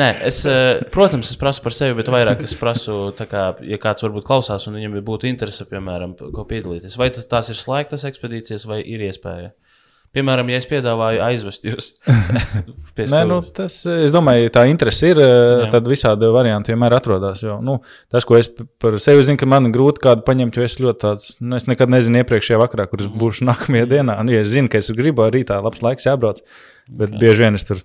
Speaker 2: Nē, es, eh, protams, es prasu par sevi, bet vairāk es prasu, kā, ja kāds varbūt klausās un viņam būtu interese, piemēram, ko piedalīties. Vai tas, tās ir slēgtas ekspedīcijas vai ir iespēja? Piemēram, ja es piedāvāju aizvest jūs pie
Speaker 1: Nē, nu, tas, es domāju, tā interese ir, eh,
Speaker 2: Jā.
Speaker 1: tad visādi varianti vienmēr atrodas. Jo, nu, tas, ko es par sevi zinu, ka man grūti kādu paņemt, jo es ļoti tāds, nu, es nekad nezinu iepriekšējā vakarā, kur es
Speaker 2: Mhm.
Speaker 1: būšu nākamajā dienā. Nu, ja es zinu, ka es gribu arī tā labs laiks jābrauc, bet okay. bieži vien es tur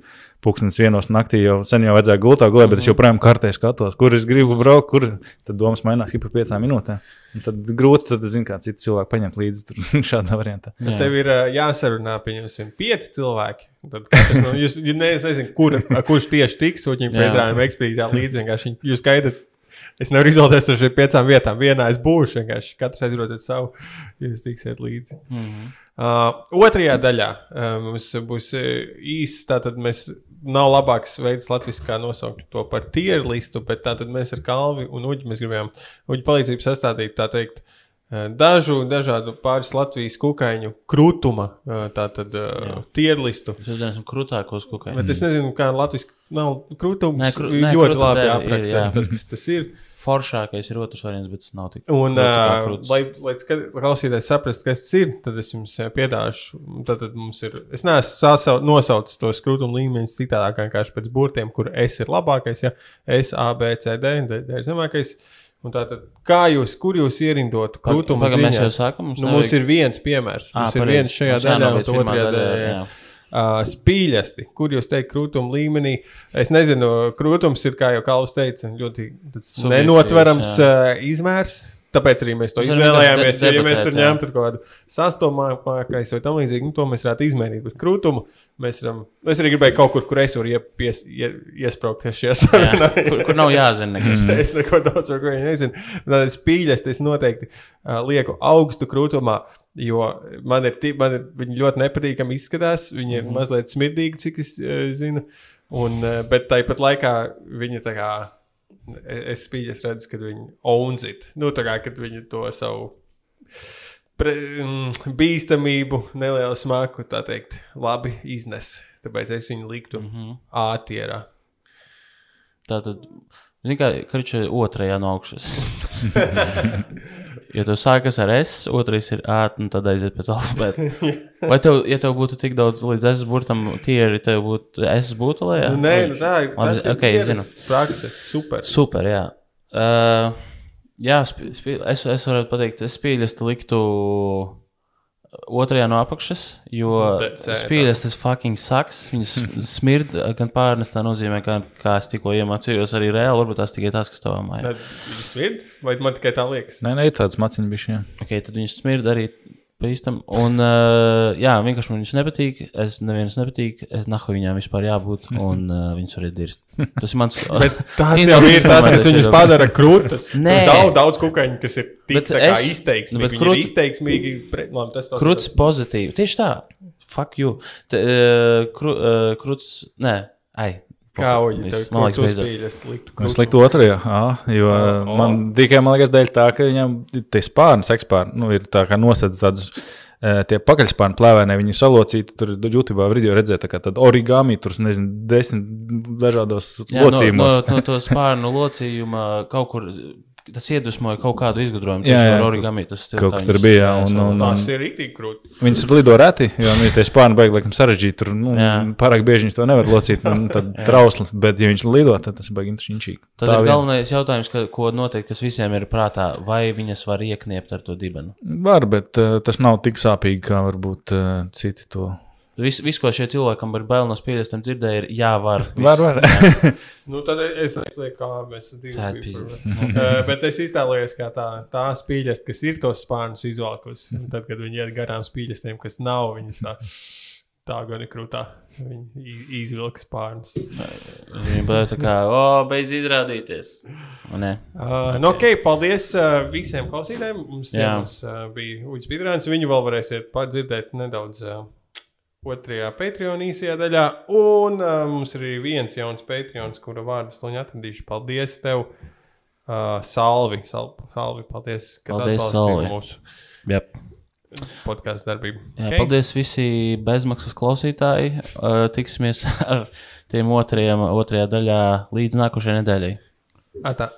Speaker 1: pūkstens vienos naktī jau sen jau vajadzēja gultā gulēt, bet es
Speaker 2: Mhm.
Speaker 1: joprojām kartē skatos, kur es gribu braukt, kur tad domas mainās ik pa piecām minūtēm. Un tad grūti, tad zinu, kā citu cilvēku paņemt līdzi tur šādā variantā.
Speaker 3: Tad
Speaker 2: Jā.
Speaker 3: tev ir jāsarunā, pieņemsim, pieci cilvēki. Tad no jūs, jūs ne, es nezinu, kur, kurš tieši tiks Uģim
Speaker 2: Jā.
Speaker 3: Pētrājiem ekspedīcijā līdzi. vienkārši viņi- Jūs gaidat. Es nevaru izvēlēties ar šīm piecām vietām. Vienā es būšu, vienkārši katrs aizrodat savu, jūs tiksiet līdzi.
Speaker 2: Mhm.
Speaker 3: Uh, otrajā daļā uh, mums būs uh, īsts, tātad mēs nav labāks veids Latvijas kā nosaukt to par tier listu, bet tātad mēs ar Kalvi un Uģi mēs gribējām Uģi palīdzību sastādīt, tā teikt, uh, dažu dažādu pāris Latvijas kukaiņu krūtuma, uh, tātad uh, tier listu.
Speaker 2: Es uzzināšu krūtākos kukaiņus.
Speaker 3: Bet es nezinu, kā Latvijas nav krūtums.
Speaker 2: Nē, krū- nē,
Speaker 3: ļoti labi
Speaker 2: jā.
Speaker 3: tas, kas tas ir.
Speaker 2: Foršākais ir otrs variants, bet tas nav tik.
Speaker 3: Un, uh, lai, lai klausītājs saprastu, kas tas ir, tad es jums piedāšu. Tad, tad mums ir. Es neesmu sasau, nosaucis tos krūtuma līmeņus citādāk, kā vienkārši pēc burtiem, kur S ir labākais, ja S, A, B, C, D, D, D ir zemākais. Un tātad, kā jūs, kur jūs ierindotu krūtumu?
Speaker 2: Pagaidām, mēs
Speaker 3: ziņā?
Speaker 2: jau sākam.
Speaker 3: Nu, mums ir viens piemērs.
Speaker 2: Ā,
Speaker 3: Mums ir
Speaker 2: pareizi.
Speaker 3: viens šajā
Speaker 2: Mums
Speaker 3: daļā, un otrajā
Speaker 2: daļā,
Speaker 3: daļā.
Speaker 2: jā.
Speaker 3: Uh, spīļasti, kur jūs teikt, krūtuma līmenī. Es nezinu, krūtums ir, kā jau Kalvs teica, ļoti nenotverams
Speaker 2: jā.
Speaker 3: uh, izmērs. Tāpēc arī mēs to
Speaker 2: varam
Speaker 3: izvēlējāmies.
Speaker 2: de-
Speaker 3: Jo, ja mēs tur ņemtu kaut kādu sastāvākais vai tam līdzīgi, nu, to mēs varētu izmērīt. Bet krūtumu mēs varam. Es arī gribēju kaut kur, kur es varu iepies, ie, iesprāgties šajā sarunā.
Speaker 2: Kur, kur nav jāzina nekas.
Speaker 3: Es neko daudz par ko nezinu. Tad es pīļas, es noteikti uh, lieku augstu krūtumā, jo man ir, man ir viņi ļoti nepatīkami izskatās. Viņi ir mazliet smirdīgi, cik es uh, zinu. Un, uh, bet tāpat laikā viņi tā kā. Es spīļas redzu, kad viņi owns it. Nu, tā kā, viņi to savu pre, mm, bīstamību, nelielu smaku, tā teikt, labi iznes. Tāpēc es viņu liktu mm -hmm. ātrā.
Speaker 2: Tā tad, kā kriča otrajā no augšas. ja tev sākas ar S, otrais ir A, un tad aiziet pēc alfabēta. Vai tev, ja tev būtu tik daudz līdz S burtam, tie arī tev būtu S būtu lejā?
Speaker 3: Nu, nē, nu, tā ir.
Speaker 2: Labi,
Speaker 3: tas ir
Speaker 2: ok, es
Speaker 3: ierasts Prakse. Super.
Speaker 2: Super, jā. Uh, jā, spī, spī, es, es varu pateikt, es spīļas liktu otrajā no apakšas, jo
Speaker 3: cētā.
Speaker 2: spīļas tas fucking saks. Viņas smird gan pārnes, tā nozīmē, kā, kā es tikko iemācījos arī reāli, varbūt tās tikai tās, kas tavā mājā.
Speaker 3: Viņi smird, vai man tikai tā liekas?
Speaker 1: Nē, nē, tāds maciņš bišķi.
Speaker 2: Ok, tad viņas smird arī bīstam. Un, uh, jā, vienkārši man viņas nepatīk. Es nevienas nepatīk. Es nahu viņām vispār jābūt. Un uh, viņas var dirzt. Tas ir mans.
Speaker 3: Bet tas jau ir tas, kas viņus padara krūtis.
Speaker 2: Nē.
Speaker 3: Daudz, daudz kukaiņu, kas ir tik
Speaker 2: es-
Speaker 3: izteiksmīgi.
Speaker 2: nu, krūt-
Speaker 3: izteiksmīgi. Pret, labi, tas tas-
Speaker 2: Krūts pozitīvi. Tieši tā. Fuck you. T, uh, kru, uh, krūts. Nē, ai.
Speaker 3: Kā
Speaker 2: beidzot.
Speaker 3: uzspīļas liktu
Speaker 1: Es liktu otrajā, ā, jo
Speaker 3: O, o.
Speaker 1: man tikai man liekas, dēļ tā, ka viņam tie spārni, sekspārni, nu, ir tā kā nosedz tādus. Tie pakaļspārni plēvēnē, viņi salocīti. Tur YouTube video redzēt, tā kā tāda origami, tur nezinu, desmit dažādos
Speaker 2: Jā, no, no,
Speaker 1: locījumos.
Speaker 2: no to spārnu locījuma kaut kur. Tas iedvesmoja kaut kādu izgudrojumu.
Speaker 1: Jā, jā,
Speaker 2: origami. Tas stil,
Speaker 1: kaut kas tur bija,
Speaker 2: jā,
Speaker 1: un-
Speaker 2: savā-
Speaker 1: un-
Speaker 3: Tas ir rīktīgi krūti.
Speaker 1: Viņas tur lido reti, jo viņi tie spārni beigas laikam sarežģīti. Tur nu,
Speaker 2: Jā.
Speaker 1: pārāk bieži viņas to nevar locīt. Un tad trausls, bet ja viņš lido, tad tas ir baigi interesanti.
Speaker 2: Tad ir galvenais jautājums, ka, ko noteikti tas visiem ir prātā. Vai viņas var iekniept ar to dibenu?
Speaker 1: Var, bet uh, tas nav tik sāpīgi, kā varbūt uh, citi to.
Speaker 2: Viss, vis, ko šie cilvēkam ir bail no spīļiem, dzirdēja, ir jā, var. Viss.
Speaker 1: Var, var.
Speaker 3: Nu, tad es nezinu, kā mēs divi par- Eh, Bet es iztēlojos, kā tā, tā spīļas, kas ir tos spārnus izvalkus. un Tad, kad viņi iet garām spīļastiem, kas nav, viņas tā, tā gan ir krūtā. Viņi i- izvilka spārnus.
Speaker 2: Viņa bija tā kā, o, beidz izrādīties. Un, nē.
Speaker 3: Uh, nu, ok, paldies uh, visiem klausītājiem. Mums
Speaker 2: Jā.
Speaker 3: ciemos, uh, bija Uģis Pītrāns. Viņu vēl varēsiet padzirdēt nedaudz uh, otrajā Patreon īsajā daļā. Un uh, mums ir arī viens jauns Patreons, kura vārdu es atradīšu. Paldies tev, uh, Salvi. Sal, Salvi, paldies, ka atbalstīji mūsu
Speaker 2: Yep.
Speaker 3: podkāstu darbību.
Speaker 2: Jā,
Speaker 3: Ok?
Speaker 2: Paldies visi bezmaksas klausītāji. Uh, tiksimies ar tiem otrajiem, otrajā daļā līdz nākošajai nedēļai.
Speaker 3: Atā.